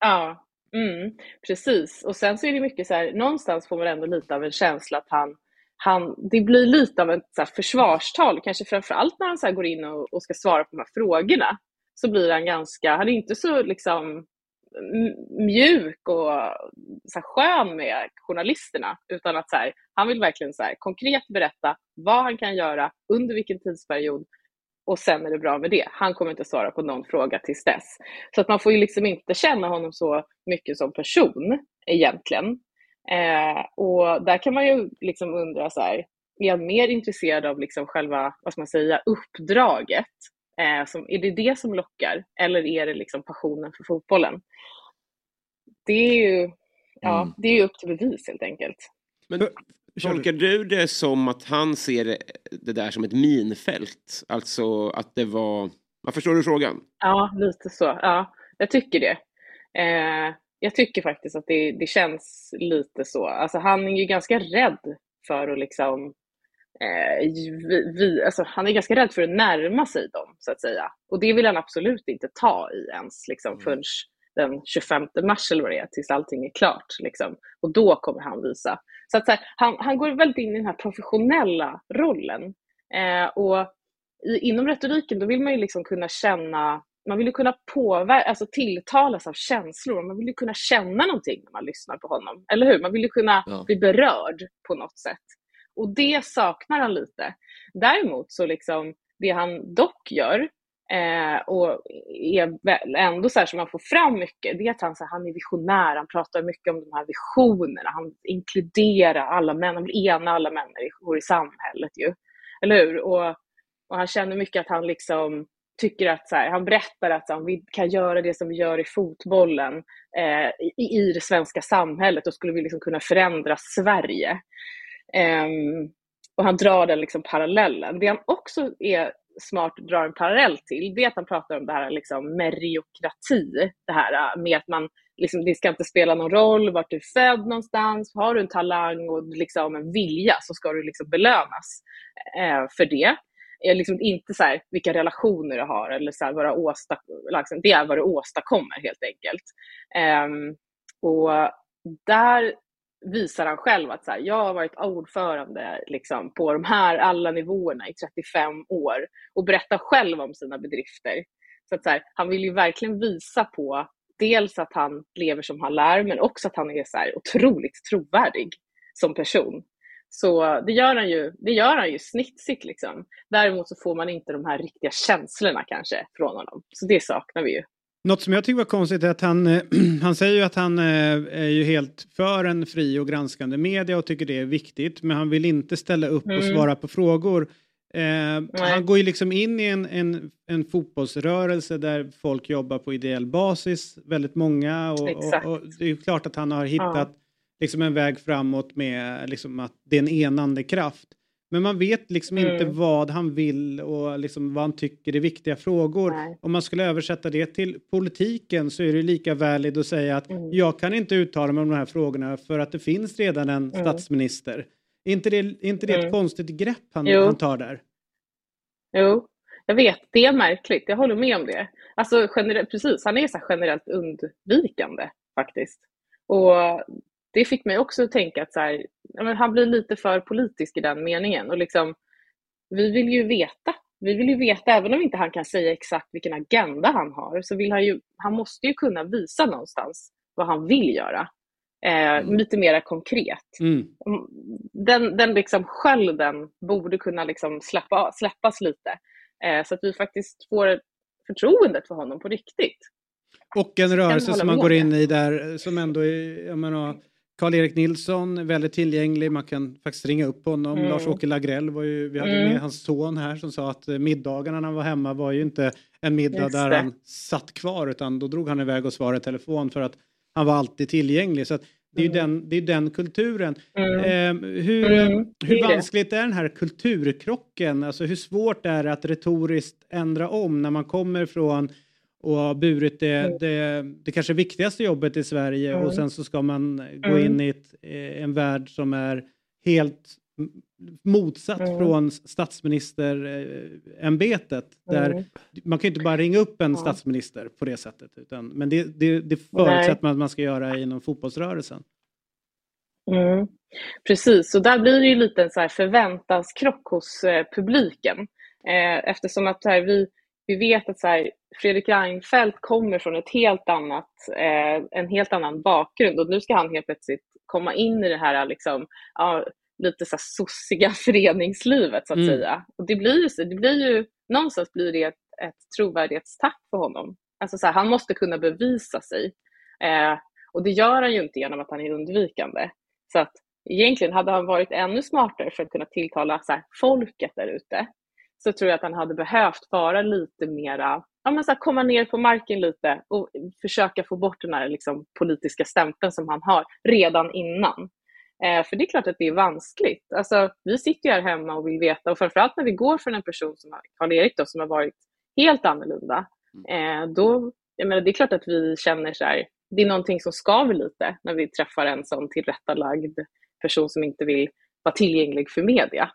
Ja, mm, precis. Och sen så är det mycket så här, någonstans får man ändå lite av en känsla att han, han det blir lite av ett så här försvarstal, kanske framförallt när han så här går in och, och ska svara på de här frågorna. Så blir han ganska, han är inte så liksom mjuk och så här skön med journalisterna, utan att så här, han vill verkligen så här, konkret berätta vad han kan göra, under vilken tidsperiod och sen är det bra med det. Han kommer inte svara på någon fråga tills dess. Så att man får ju liksom inte känna honom så mycket som person egentligen. Eh, och där kan man ju liksom undra så här, är han mer intresserad av liksom själva, vad ska man säga, uppdraget? Eh, som, är det det som lockar? Eller är det liksom passionen för fotbollen? Det är ju, ja, det är upp till bevis helt enkelt. Men tolkar du det som att han ser det, där som ett minfält? Alltså att det var... Vad förstår du frågan? Ja, lite så. Ja, jag tycker det. Eh, jag tycker faktiskt att det, det känns lite så. Alltså, han är ju ganska rädd för att liksom... Eh, vi, alltså, han är ganska rädd för att närma sig dem, så att säga. Och det vill han absolut inte ta i ens liksom, förrän den 25 mars eller vad det är, tills allting är klart. Liksom. Och då kommer han visa. Så att, så här, han, han går väldigt in i den här professionella rollen. Eh, och i, inom retoriken då vill man ju liksom kunna känna, man vill ju kunna påverka, alltså tilltalas av känslor. Man vill ju kunna känna någonting när man lyssnar på honom. Eller hur? Man vill ju kunna Ja. bli berörd på något sätt. Och det saknar han lite. Däremot så liksom, det han dock gör, eh, och är väl ändå så här som man får fram mycket, det är att han, så här, han är visionär, han pratar mycket om de här visionerna, han inkluderar alla män, han vill ena alla människor i samhället ju. Eller hur? Och, och han känner mycket att han liksom tycker att så här, han berättar att så här, om vi kan göra det som vi gör i fotbollen eh, i, i det svenska samhället, då skulle vi liksom kunna förändra Sverige. Eh, och han drar den liksom parallellen. Det han också är smart drar en parallell till, det är att han pratar om det här liksom meriokrati. Det här eh, med att man, liksom, det ska inte spela någon roll vart du är född någonstans. Har du en talang och liksom en vilja så ska du liksom belönas eh, för det. Är liksom inte så här, vilka relationer du har eller så här, vad du åsta, liksom, det är vad du åstadkommer helt enkelt. Um, och där visar han själv att så här, jag har varit ordförande liksom, på de här alla nivåerna i 35 år och berättar själv om sina bedrifter. Så att så här, han vill ju verkligen visa på dels att han lever som han lär, men också att han är så här, otroligt trovärdig som person. Så det gör han ju, det gör han ju snitsigt. Liksom. Däremot så får man inte de här riktiga känslorna kanske från honom. Så det saknar vi ju. Något som jag tycker var konstigt är att han, eh, [clears throat] han säger ju att han eh, är ju helt för en fri och granskande media och tycker det är viktigt. Men han vill inte ställa upp och Mm. svara på frågor. Eh, han går ju liksom in i en, en, en fotbollsrörelse där folk jobbar på ideell basis, väldigt många. Och, och, och det är ju klart att han har hittat liksom en väg framåt med liksom att det är en enande kraft. Men man vet liksom inte Mm. vad han vill och liksom vad han tycker är viktiga frågor. Om man skulle översätta det till politiken så är det lika valid att säga att Mm. jag kan inte uttala mig om de här frågorna för att det finns redan en Mm. statsminister. Är inte det, är inte det ett Mm. konstigt grepp han, Jo. han tar där? Jo, jag vet. Det är märkligt. Jag håller med om det. Alltså, generellt, precis, han är så generellt undvikande faktiskt. Och det fick mig också att tänka att så här, han blir lite för politisk i den meningen. Och liksom, vi vill ju veta. Vi vill ju veta, även om inte han kan säga exakt vilken agenda han har, så vill han ju, han måste ju kunna visa någonstans vad han vill göra. Eh, Lite mer konkret. Mm. Den, den liksom skölden borde kunna liksom släppa, släppas lite. Eh, så att vi faktiskt får förtroendet för honom på riktigt. Och en rörelse som man går in i där som ändå är, jag menar, Karl-Erik Nilsson, väldigt tillgänglig, man kan faktiskt ringa upp honom. Mm. Lars-Åke Lagrell var ju, vi hade Mm. med hans son här som sa att eh, middagarna när han var hemma var ju inte en middag Just där det. han satt kvar utan då drog han iväg och svarade i telefon för att han var alltid tillgänglig. Så det är ju den, det är den kulturen. Mm. Eh, hur Mm, hur vanskligt är den här kulturkrocken? Alltså hur svårt är det att retoriskt ändra om när man kommer från och har burit det, det, det kanske viktigaste jobbet i Sverige Mm. och sen så ska man gå Mm. in i ett, eh, en värld som är helt motsatt Mm. från statsministerämbetet. Där Mm. Man kan ju inte bara ringa upp en statsminister på det sättet. Utan, men det, det, det förutsätter man att man ska göra inom fotbollsrörelsen. Mm. Precis, och där blir det ju lite en så här förväntanskrock hos eh, publiken. Eh, eftersom att här, vi, vi vet att så här, Fredrik Reinfeldt kommer från ett helt annat, eh, en helt annan bakgrund och nu ska han helt plötsligt komma in i det här liksom, ja, lite så här sossiga [laughs] föreningslivet så att Mm. säga. Och det blir det blir ju, någonstans blir det ett, ett trovärdighetstapp för honom. Alltså så här, han måste kunna bevisa sig. Eh, och det gör han ju inte genom att han är undvikande. Så att egentligen hade han varit ännu smartare för att kunna tilltala så här, folket där ute så tror jag att han hade behövt vara lite mera, ja men så här, komma ner på marken lite och försöka få bort den här liksom, politiska stämpeln som han har redan innan. Eh, för det är klart att det är vanskligt. Alltså, vi sitter ju här hemma och vill veta och framförallt när vi går från en person som Karl-Erik då, som har varit helt annorlunda, eh, då, jag menar, det är klart att vi känner så här, det är någonting som skaver lite när vi träffar en sån tillrättalagd person som inte vill vara tillgänglig för media.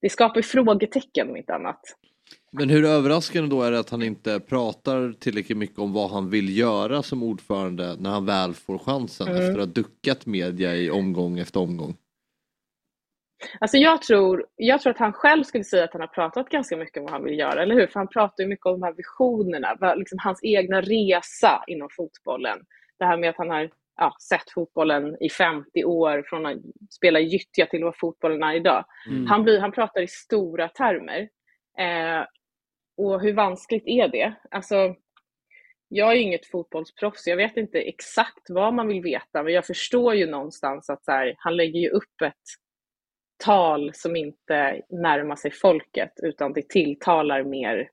Det skapar ju frågetecken om inte annat. Men hur överraskande då är det att han inte pratar tillräckligt mycket om vad han vill göra som ordförande när han väl får chansen Mm. efter att ha duckat media i omgång efter omgång? Alltså jag tror, jag tror att han själv skulle säga att han har pratat ganska mycket om vad han vill göra, eller hur? För han pratar ju mycket om de här visionerna, liksom hans egna resa inom fotbollen. Det här med att han har ja, sett fotbollen i 50 år, från att spela gyttja till vad fotbollen är idag. Mm. Han, blir, han pratar i stora termer. Eh, och hur vanskligt är det? Alltså, jag är ju inget fotbollsproffs, jag vet inte exakt vad man vill veta, men jag förstår ju någonstans att så här, han lägger ju upp ett tal som inte närmar sig folket, utan det tilltalar mer,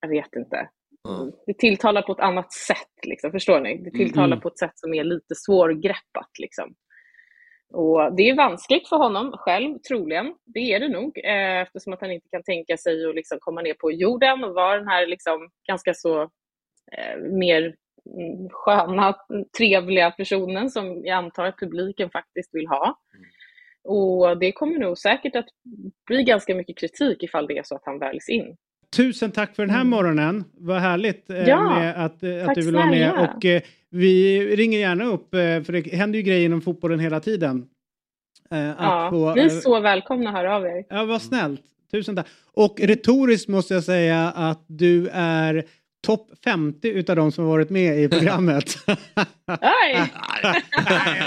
jag vet inte, det tilltalar på ett annat sätt, liksom, förstår ni? Det tilltalar Mm. på ett sätt som är lite svårgreppat. Liksom. Och det är vanskligt för honom själv, troligen. Det är det nog, eh, eftersom att han inte kan tänka sig att liksom komma ner på jorden och vara den här liksom, ganska så eh, mer mm, sköna, trevliga personen som jag antar att publiken faktiskt vill ha. Och det kommer nog säkert att bli ganska mycket kritik ifall det är så att han väljs in. Tusen tack för den här morgonen. Vad härligt eh, Mm. Ja, att, eh, att du vill vara med. snälla. Och, eh, vi ringer gärna upp, eh, för det händer ju grejer inom fotbollen hela tiden. Eh, Ja, få, ni är så välkomna att höra av er. Ja, vad snällt. Tusen tack. Och retoriskt måste jag säga att du är topp 50 utav de som har varit med i programmet. [laughs] Oj!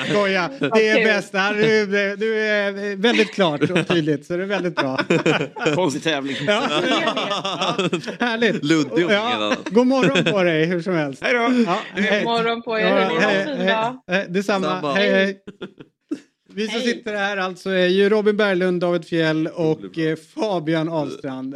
Skoja, det är bäst. Är- Du är väldigt klart och tydligt, så det är väldigt bra. Konstig tävling. Ja. Härligt. Luddig om Ja. God morgon på dig hur som helst. Hej då. Ja, God morgon på er. Ja, hej, hej, hej. Detsamma. Detsamma. Hej, hej. Vi som sitter här alltså är ju Robin Berglund, David Fjell och eh, Fabian Ahlstrand.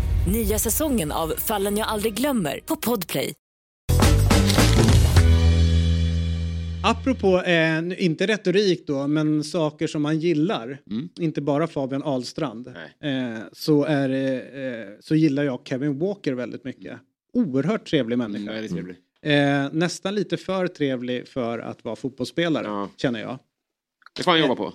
Nya säsongen av Fallen jag aldrig glömmer på Podplay. Apropå, eh, inte retorik då, men saker som man gillar, inte bara Fabian Ahlstrand, eh, så, är, eh, så gillar jag Kevin Walker väldigt mycket. Oerhört trevlig människa. Väldigt trevlig. Eh, nästan lite för trevlig för att vara fotbollsspelare, känner jag. Det får han jobba på.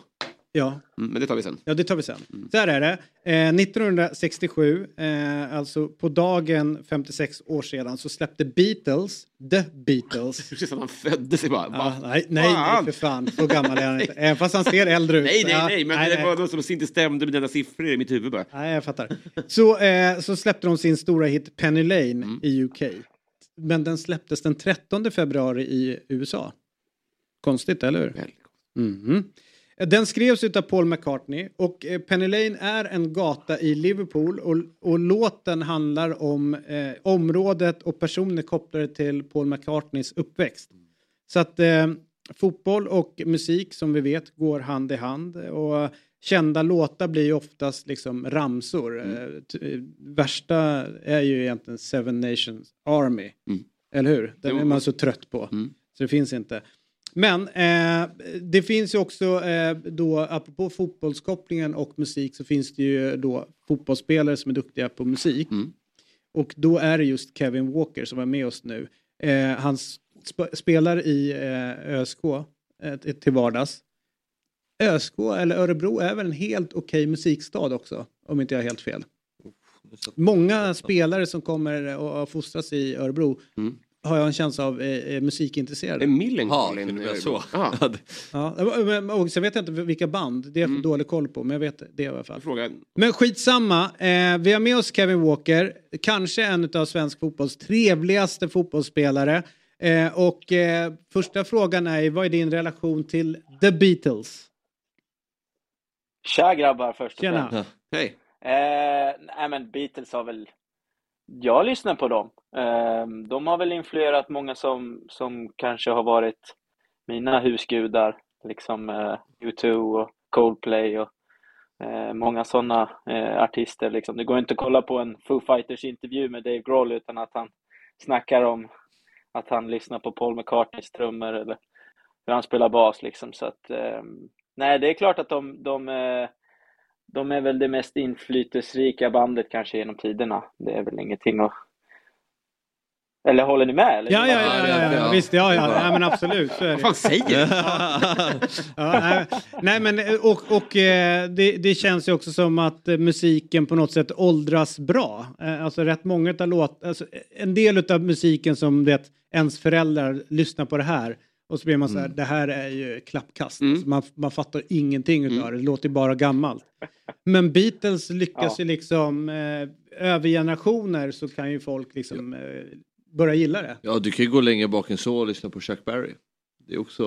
Ja. Mm, men det tar vi sen. Ja, det tar vi sen. Så här är det. Eh, 1967, eh, alltså på dagen 56 år sedan, så släppte Beatles, The Beatles. [laughs] Precis som han föddes i bara. Ja, nej, nej, Fan! för fan. Så gammal är han inte. [laughs] Även fast han ser äldre ut. Nej, nej, nej, men det var något som inte stämde med dina siffror i mitt huvud bara. Nej, jag fattar. Så, eh, så släppte de sin stora hit Penny Lane Mm. i UK. Men den släpptes den 13 februari i USA. Konstigt, eller hur? Mhm. Den skrevs av Paul McCartney och eh, Penny Lane är en gata i Liverpool och, och låten handlar om eh, området och personer kopplade till Paul McCartneys uppväxt. Så att eh, fotboll och musik som vi vet går hand i hand och kända låtar blir ju oftast liksom ramsor. Eh, t- eh, värsta är ju egentligen Seven Nations Army. Eller hur? Den är man så trött på. Så det finns inte. Men eh, det finns ju också eh, då, apropå fotbollskopplingen och musik så finns det ju då fotbollsspelare som är duktiga på musik. Och då är det just Kevin Walker som är med oss nu. Eh, han sp- spelar i eh, ÖSK eh, till vardags. ÖSK eller Örebro är väl en helt okej musikstad också, om inte jag har helt fel. Många spelare som kommer och har fostrats i Örebro har jag en känsla av är, är musikintresserade. Är Millencolin Ja, var så. Ja. Ja, och sen vet jag inte vilka band, det är jag för dålig koll på, men jag vet det i alla fall. Fråga. Men skitsamma, eh, vi har med oss Kevin Walker, kanske en av svensk fotbolls trevligaste fotbollsspelare. Eh, och eh, första frågan är, vad är din relation till The Beatles? Tja grabbar först och Tjena. främst. Hej. Eh, nej men Beatles har väl... Jag lyssnar på dem. Ehm, de har väl influerat många som, som kanske har varit mina husgudar. Liksom eh, U2 och Coldplay och eh, många sådana eh, artister. Liksom. Det går inte att kolla på en Foo Fighters intervju med Dave Grohl utan att han snackar om att han lyssnar på Paul McCartneys trummor eller hur han spelar bas. Liksom. Så att, ehm, nej, det är klart att de, de de är väl det mest inflytelserika bandet kanske genom tiderna. Det är väl ingenting att... Eller håller ni med? Eller? Ja, ja, ja, ja, ja, visst, ja, ja, ja, men absolut. Så är det. Vad fan säger du? Ja. Nej, nej, men och, och eh, det, det känns ju också som att musiken på något sätt åldras bra. Eh, Alltså rätt många av låt, alltså en del av musiken som det ens föräldrar lyssnar på det här och så blir man så här, det här är ju klappkast. Alltså man, man fattar ingenting utav det, det låter bara gammalt. Men Beatles lyckas Ja. ju liksom, eh, över generationer så kan ju folk liksom eh, börja gilla det. Ja, du kan ju gå längre bak än så och lyssna på Chuck Berry. Det är också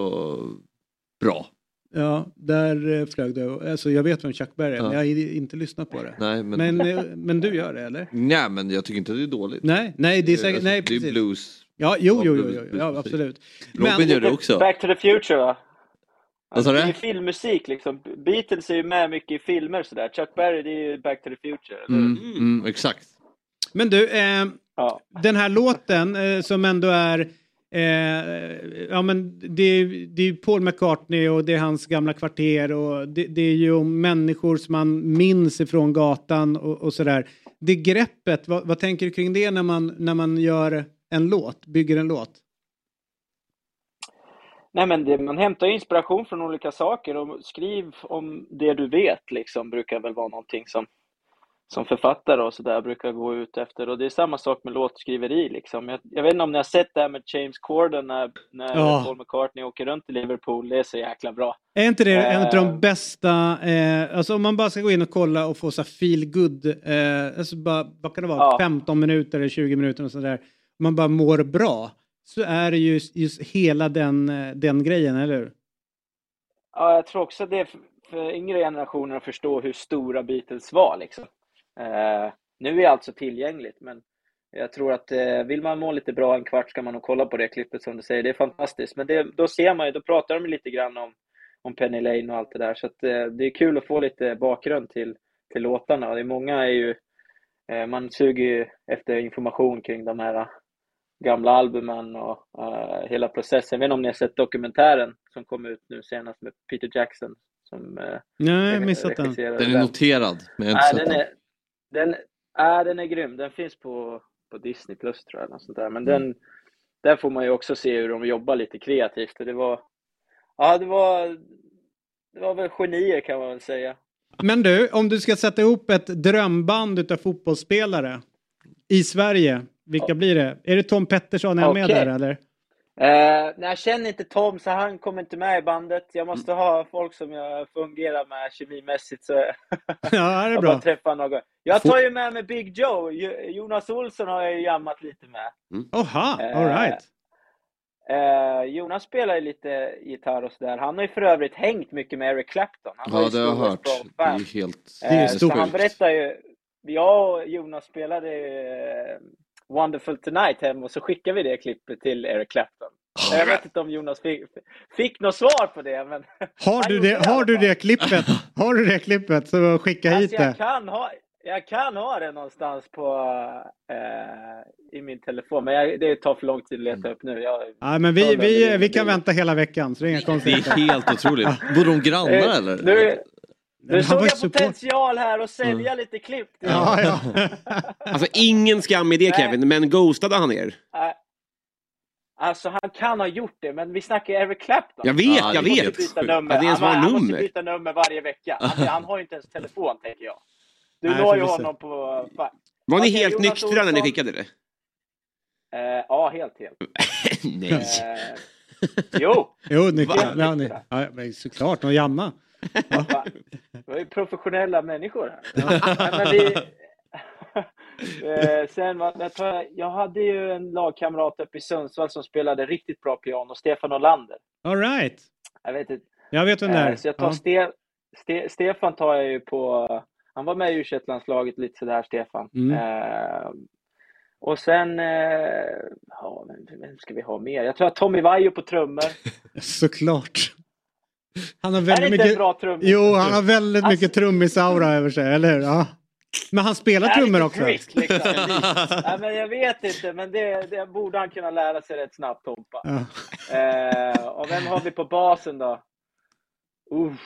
bra. Ja, där eh, flög det. Alltså, jag vet vem Chuck Berry är, men Ja. jag har inte lyssnat på det. Nej, men... Men, eh, men du gör det, eller? Nej, men jag tycker inte att det är dåligt. Nej, nej, det är säkert, Alltså, nej, det är precis. blues. Ja, jo, jo, jo, jo, ja, absolut. Robin gör det också. Back to the future va? Sa Det är du? ju filmmusik liksom. Beatles är ju med mycket i filmer sådär. Chuck Berry det är ju Back to the future. Mm, mm, exakt. Men du, eh, Ja. den här låten eh, som ändå är Eh, ja men det, är- det är ju Paul McCartney och det är hans gamla kvarter och det, det är ju om människor som man minns ifrån gatan och, och sådär. Det greppet, vad, vad tänker du kring det när man, när man gör en låt, bygger en låt? Nej men det, man hämtar inspiration från olika saker och skriv om det du vet liksom brukar väl vara någonting som, som författare och sådär brukar gå ut efter och det är samma sak med låtskriveri liksom. Jag, jag vet inte om ni har sett det här med James Corden när, när Ja. Paul McCartney åker runt i Liverpool, det är så jäkla bra. Är inte det en av de Eh. bästa, eh, alltså om man bara ska gå in och kolla och få så feel good, eh, alltså bara, vad kan det vara, Ja. 15 minuter eller 20 minuter och sådär, man bara mår bra, så är det just, just hela den, eh, den grejen, eller hur? Ja, jag tror också det för yngre generationer att förstå hur stora Beatles var liksom. Eh, nu är allt så tillgängligt, men jag tror att eh, vill man må lite bra en kvart ska man nog kolla på det klippet som du säger. Det är fantastiskt. Men det, då ser man ju, då pratar de lite grann om, om Penny Lane och allt det där. Så att, eh, det är kul att få lite bakgrund till, till låtarna. Det är många är ju, eh, man suger ju efter information kring de här gamla albumen och eh, hela processen. Jag vet inte om ni har sett dokumentären som kom ut nu senast med Peter Jackson. Som, eh, Nej, jag missat den. Den är noterad, men jag har Nej, inte den sett den. är, den, äh, den är grym. Den finns på, på Disney Plus tror jag. Något sånt där. Men Mm. den, där får man ju också se hur de jobbar lite kreativt. Det var, ja, det var, det var väl genier kan man väl säga. Men du, om du ska sätta ihop ett drömband utav fotbollsspelare i Sverige, vilka blir det? Är det Tom Pettersson, är han med där eller? Eh, nej, jag känner inte Tom, så han kommer inte med i bandet. Jag måste ha folk som jag fungerar med kemimässigt. Så [laughs] Ja, det är [laughs] jag bra. träffar någon. Jag tar ju med mig Big Joe. Jo- Jonas Olsson har jag ju jammat lite med. Oha, Eh, all right. Eh, Jonas spelar ju lite gitarr och sådär. Han har ju för övrigt hängt mycket med Eric Clapton. Han Ja, ju det har jag hört. Det är ju helt... Eh, så han berättar ju, jag och Jonas spelade eh, Wonderful Tonight hem och så skickade vi det klippet till Eric Clapton. Jag vet inte om Jonas fick, fick något svar på det, men Har du det, har du det klippet? Har du det klippet så skicka hit alltså, jag, det. kan ha, jag kan ha det någonstans på, eh, i min telefon, men jag, det tar för lång tid att leta upp nu. Jag, Ja, men vi, vi, det- vi kan vänta hela veckan så det är inga Det konstigheter. är helt otroligt. [laughs] Bor de grannar Eh, eller? Nu, nu såg jag support- potential här och sälja lite klipp. Ja, ja. [laughs] Alltså ingen skam i det. Kevin, men ghostade han er? Alltså han kan ha gjort det, men vi snackar ju Eric Clapton. Jag vet, jag måste vet. Byta Att nummer. det ens han, han måste byta nummer varje vecka. Han, han har ju inte ens telefon, tänker jag. Du når ju honom på... Var ni Okej, helt Jonas nyktra när ni Olsson. skickade det? Eh, ja, helt, helt. [laughs] Nej. Eh, jo, Jo, nyktra. Ja, ni- ja, men såklart, och jamma. Va? vi är ju professionella människor här. Men vi... Eh, sen, jag, jag, hade ju en lagkamrat uppe i Sundsvall som spelade riktigt bra piano, Stefan Olander. All right. Jag vet inte. Jag vet vem det är. Eh, Så jag tar Ja. Ste Ste Stefan tar jag ju på, han var med i u lite sådär Stefan. Mm. Eh, och sen, eh, ja, vem, vem ska vi ha mer? Jag tror att Tommy Vaiho på trummor. [laughs] Såklart. Han har Är det väldigt inte en mycket... bra trummis? Jo, han har väldigt Alltså- mycket trummisaura över sig, eller hur? Ja. Men han spelar trummor också. prick, liksom? [laughs] Nej, men jag vet inte, men det, det borde han kunna lära sig rätt snabbt, Tompa. Ja. Eh, och vem har vi på basen då? Uff,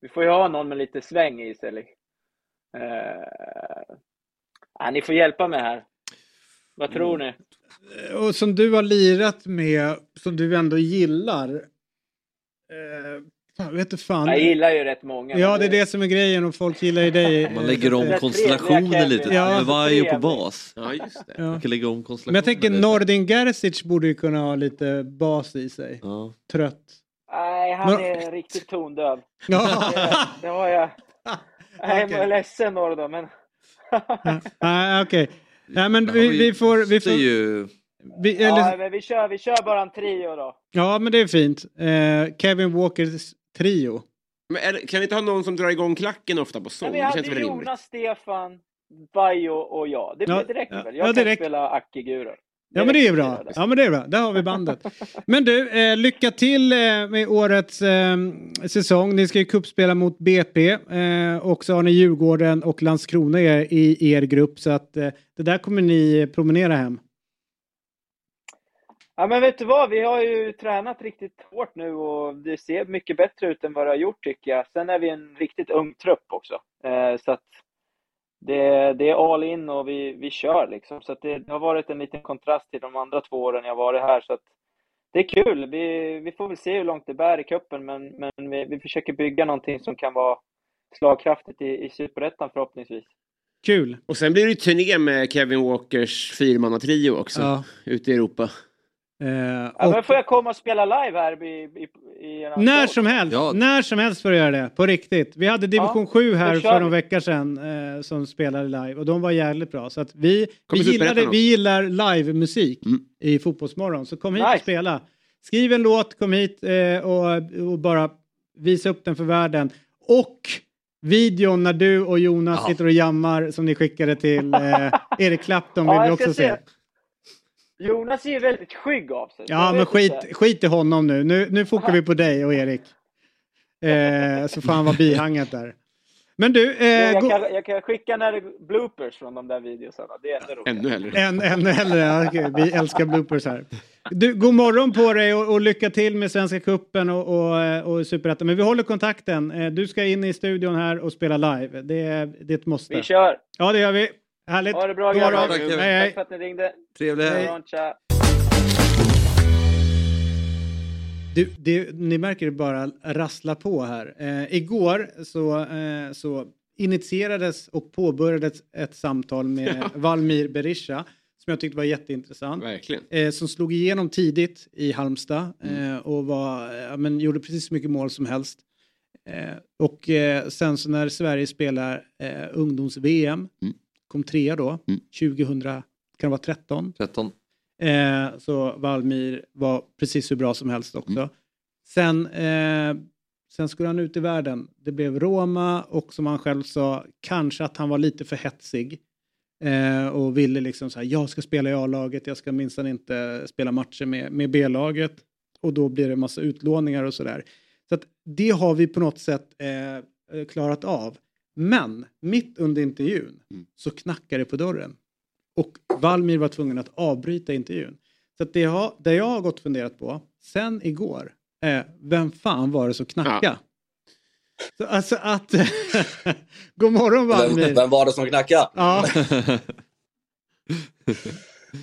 vi får ju ha någon med lite sväng i sig. Eh, ja, ni får hjälpa mig här. Vad tror ni? Och som du har lirat med, som du ändå gillar. Eh, fan, vet du fan. Jag gillar ju rätt många. Ja, det är det som är grejen och folk gillar ju dig. Man lägger om är konstellationer lite. Ja. Med Vaiho på Trevligt. bas. Ja, just det. Ja. Man kan lägga om konstellationer Men jag tänker. Nordin Gerzic borde ju kunna ha lite bas i sig. Ja. Trött. Nej, han Men- är riktigt tondöv. Ja. Det, det har jag. [laughs] Jag är Okej. ledsen Nordo, men... Nej, okej. Nej, men Ja, vi, vi får... Vi får ju... vi, Ja, eller, men vi, kör, vi kör bara en trio då. ja, men det är fint. Eh, Kevin Walkers trio. Men är, det- kan vi inte ha någon som drar igång klacken ofta på sång? Vi Det känns väl rimligt? Jonas, Stefan, Vaiho och jag. Det, Ja, det räcker ja, väl? Jag ja, kan räcker. spela Acke-gurer. Ja men det är bra. Ja men det är bra. Där har vi bandet. Men du, eh, lycka till eh, med årets eh, säsong. Ni ska ju kuppspela mot BP eh, och så har ni Djurgården och Landskrona i, i er grupp så att eh, det där kommer ni promenera hem. Ja men vet du vad, vi har ju tränat riktigt hårt nu och det ser mycket bättre ut än vad det har gjort tycker jag. Sen är vi en riktigt ung trupp också. Eh, så att det, det är all in och vi, vi kör liksom. Så att det, det har varit en liten kontrast till de andra två åren jag varit här. Så att det är kul. Vi, vi får väl se hur långt det bär i cupen men, men vi, vi försöker bygga någonting som kan vara slagkraftigt i, i Superettan förhoppningsvis. Kul. Och sen blir det ju turné med Kevin Walkers fyrmannatrio också. Ja. Ute i Europa. Eh, Ja, och men får jag komma och spela live här i, i, i en när som helst, Ja. när som helst får du göra det. På riktigt. Vi hade division Ja, 7 här för någon vecka sedan eh, som spelade live och de var jävligt bra. Så att vi, vi, också. vi gillar live-musik Mm. i Fotbollsmorgon. Så kom hit och Nice. spela. Skriv en låt, kom hit eh, och, och bara visa upp den för världen. Och videon när du och Jonas Ja. sitter och jammar som ni skickade till eh, [laughs] Erik Clapton vill Ja, vi också se. se. Jonas är ju väldigt skygg av sig. Ja men skit, inte. skit i honom nu. Nu, nu fokar vi på dig och Erik. Eh, så får han vara bihanget där. Men du, eh, jag, kan, jag kan skicka när bloopers från de där videosarna. Det är ännu roligare. Ännu hellre. en, ännu hellre. Ja, okej, vi älskar bloopers här. Du, god morgon på dig och, och lycka till med Svenska Cupen och, och, eh, och Superettan. Men vi håller kontakten. Eh, du ska in i studion här och spela live. Det är, det är ett måste. Vi kör! Ja det gör vi. Härligt. Ha det bra grabbar. Tack, Kevin. Hej, hej. Tack för att ni ringde. Trevlig helg. Du, det, ni märker det bara rassla på här. Eh, igår så, eh, så initierades och påbörjades ett samtal med [laughs] Valmir Berisha som jag tyckte var jätteintressant. Verkligen. Eh, som slog igenom tidigt i Halmstad Mm. eh, och var, ja, men, gjorde precis så mycket mål som helst. Eh, och eh, sen så när Sverige spelar eh, ungdoms-VM, Mm. Kom trea då, 2000, kan det vara 13? 13. Eh, så Valmir var precis hur bra som helst också. Mm. Sen, eh, sen skulle han ut i världen. Det blev Roma och som han själv sa, kanske att han var lite för hetsig. Eh, och ville liksom så här, jag ska spela i A-laget, jag ska minsann inte spela matcher med, med B-laget. Och då blir det massa utlåningar och sådär. Så att det har vi på något sätt eh, klarat av. Men mitt under intervjun så knackar det på dörren. Och Valmir var tvungen att avbryta intervjun. Så det, jag, det jag har gått och funderat på sen igår är vem fan var det som knackade? Så, alltså att... [laughs] God morgon Valmir! Vem, vem var det som knackade? Ja. [laughs]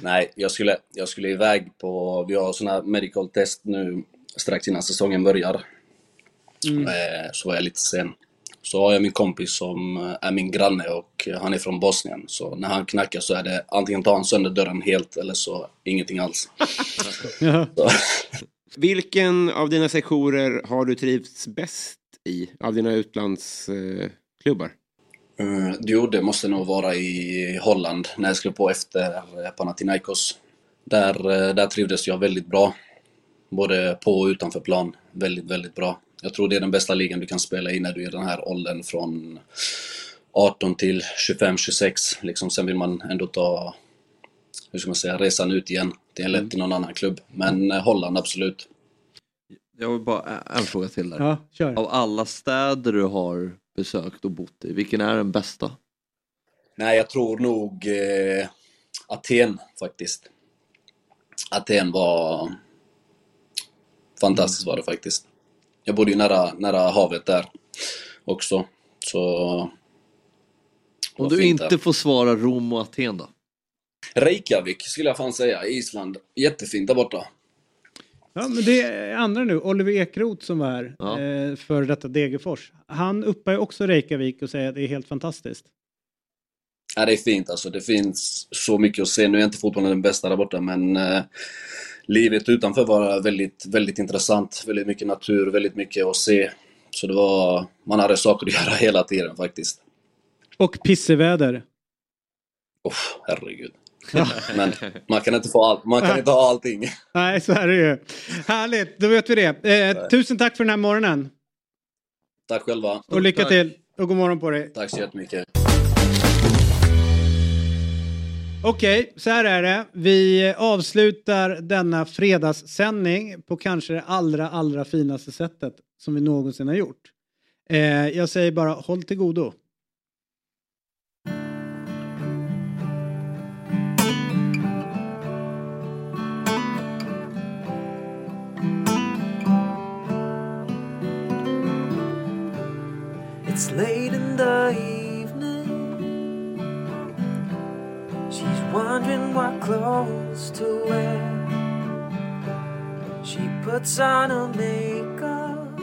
Nej, jag skulle, jag skulle iväg på... Vi har såna här medical test nu strax innan säsongen börjar. Mm. Eh, Så var jag lite sen. Så har jag min kompis som eh, är min granne och han är från Bosnien. Så när han knackar så är det antingen tar han sönder dörren helt eller så ingenting alls. [laughs] Vilken av dina sektioner har du trivts bäst i? Av dina utlandsklubbar? Eh, Jo, det måste nog vara i Holland när jag skrev på efter eh, Panathinaikos. Där, eh, där trivdes jag väldigt bra. Både på och utanför plan. Väldigt, väldigt bra. Jag tror det är den bästa ligan du kan spela i när du är i den här åldern från 18 till 25-26. Liksom, sen vill man ändå ta, hur ska man säga, resan ut igen till, eller till någon annan klubb. Men eh, Holland, absolut. Jag vill bara en fråga till där. Ja, kör. Av alla städer du har besökt och bott i, vilken är den bästa? Nej, jag tror nog eh, Aten faktiskt. Aten var fantastiskt var det faktiskt. Jag bodde ju nära, nära havet där också. Så... Om du inte där. får svara Rom och Aten då? Reykjavik skulle jag fan säga, Island. Jättefint där borta. Ja, men det är andra nu. Oliver Ekroth som var här, eh, för detta Degerfors. Han uppar ju också Reykjavik och säger att det är helt fantastiskt. Ja, det är fint alltså. Det finns så mycket att se. Nu är inte fotbollen den bästa där borta, men eh, livet utanför var väldigt, väldigt intressant. Väldigt mycket natur, väldigt mycket att se. Så det var, man hade saker att [laughs] göra hela tiden faktiskt. Och pisseväder. Oh, herregud. Men man kan inte få allt. Man kan inte ha allting. [laughs] Nej, så är det ju. Härligt, då vet vi det. Eh, tusen tack för den här morgonen. Tack själva. Och lycka till. Och god morgon på dig. Tack så jättemycket. Okej, så här är det. Vi avslutar denna fredagssändning på kanske det allra, allra finaste sättet som vi någonsin har gjort. Eh, jag säger bara håll till godo. Puts on her makeup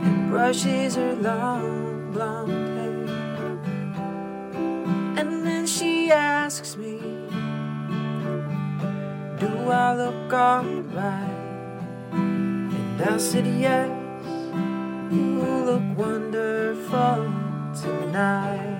and brushes her long blonde hair. And then she asks me, Do I look alright? And I said, Yes. You look wonderful tonight.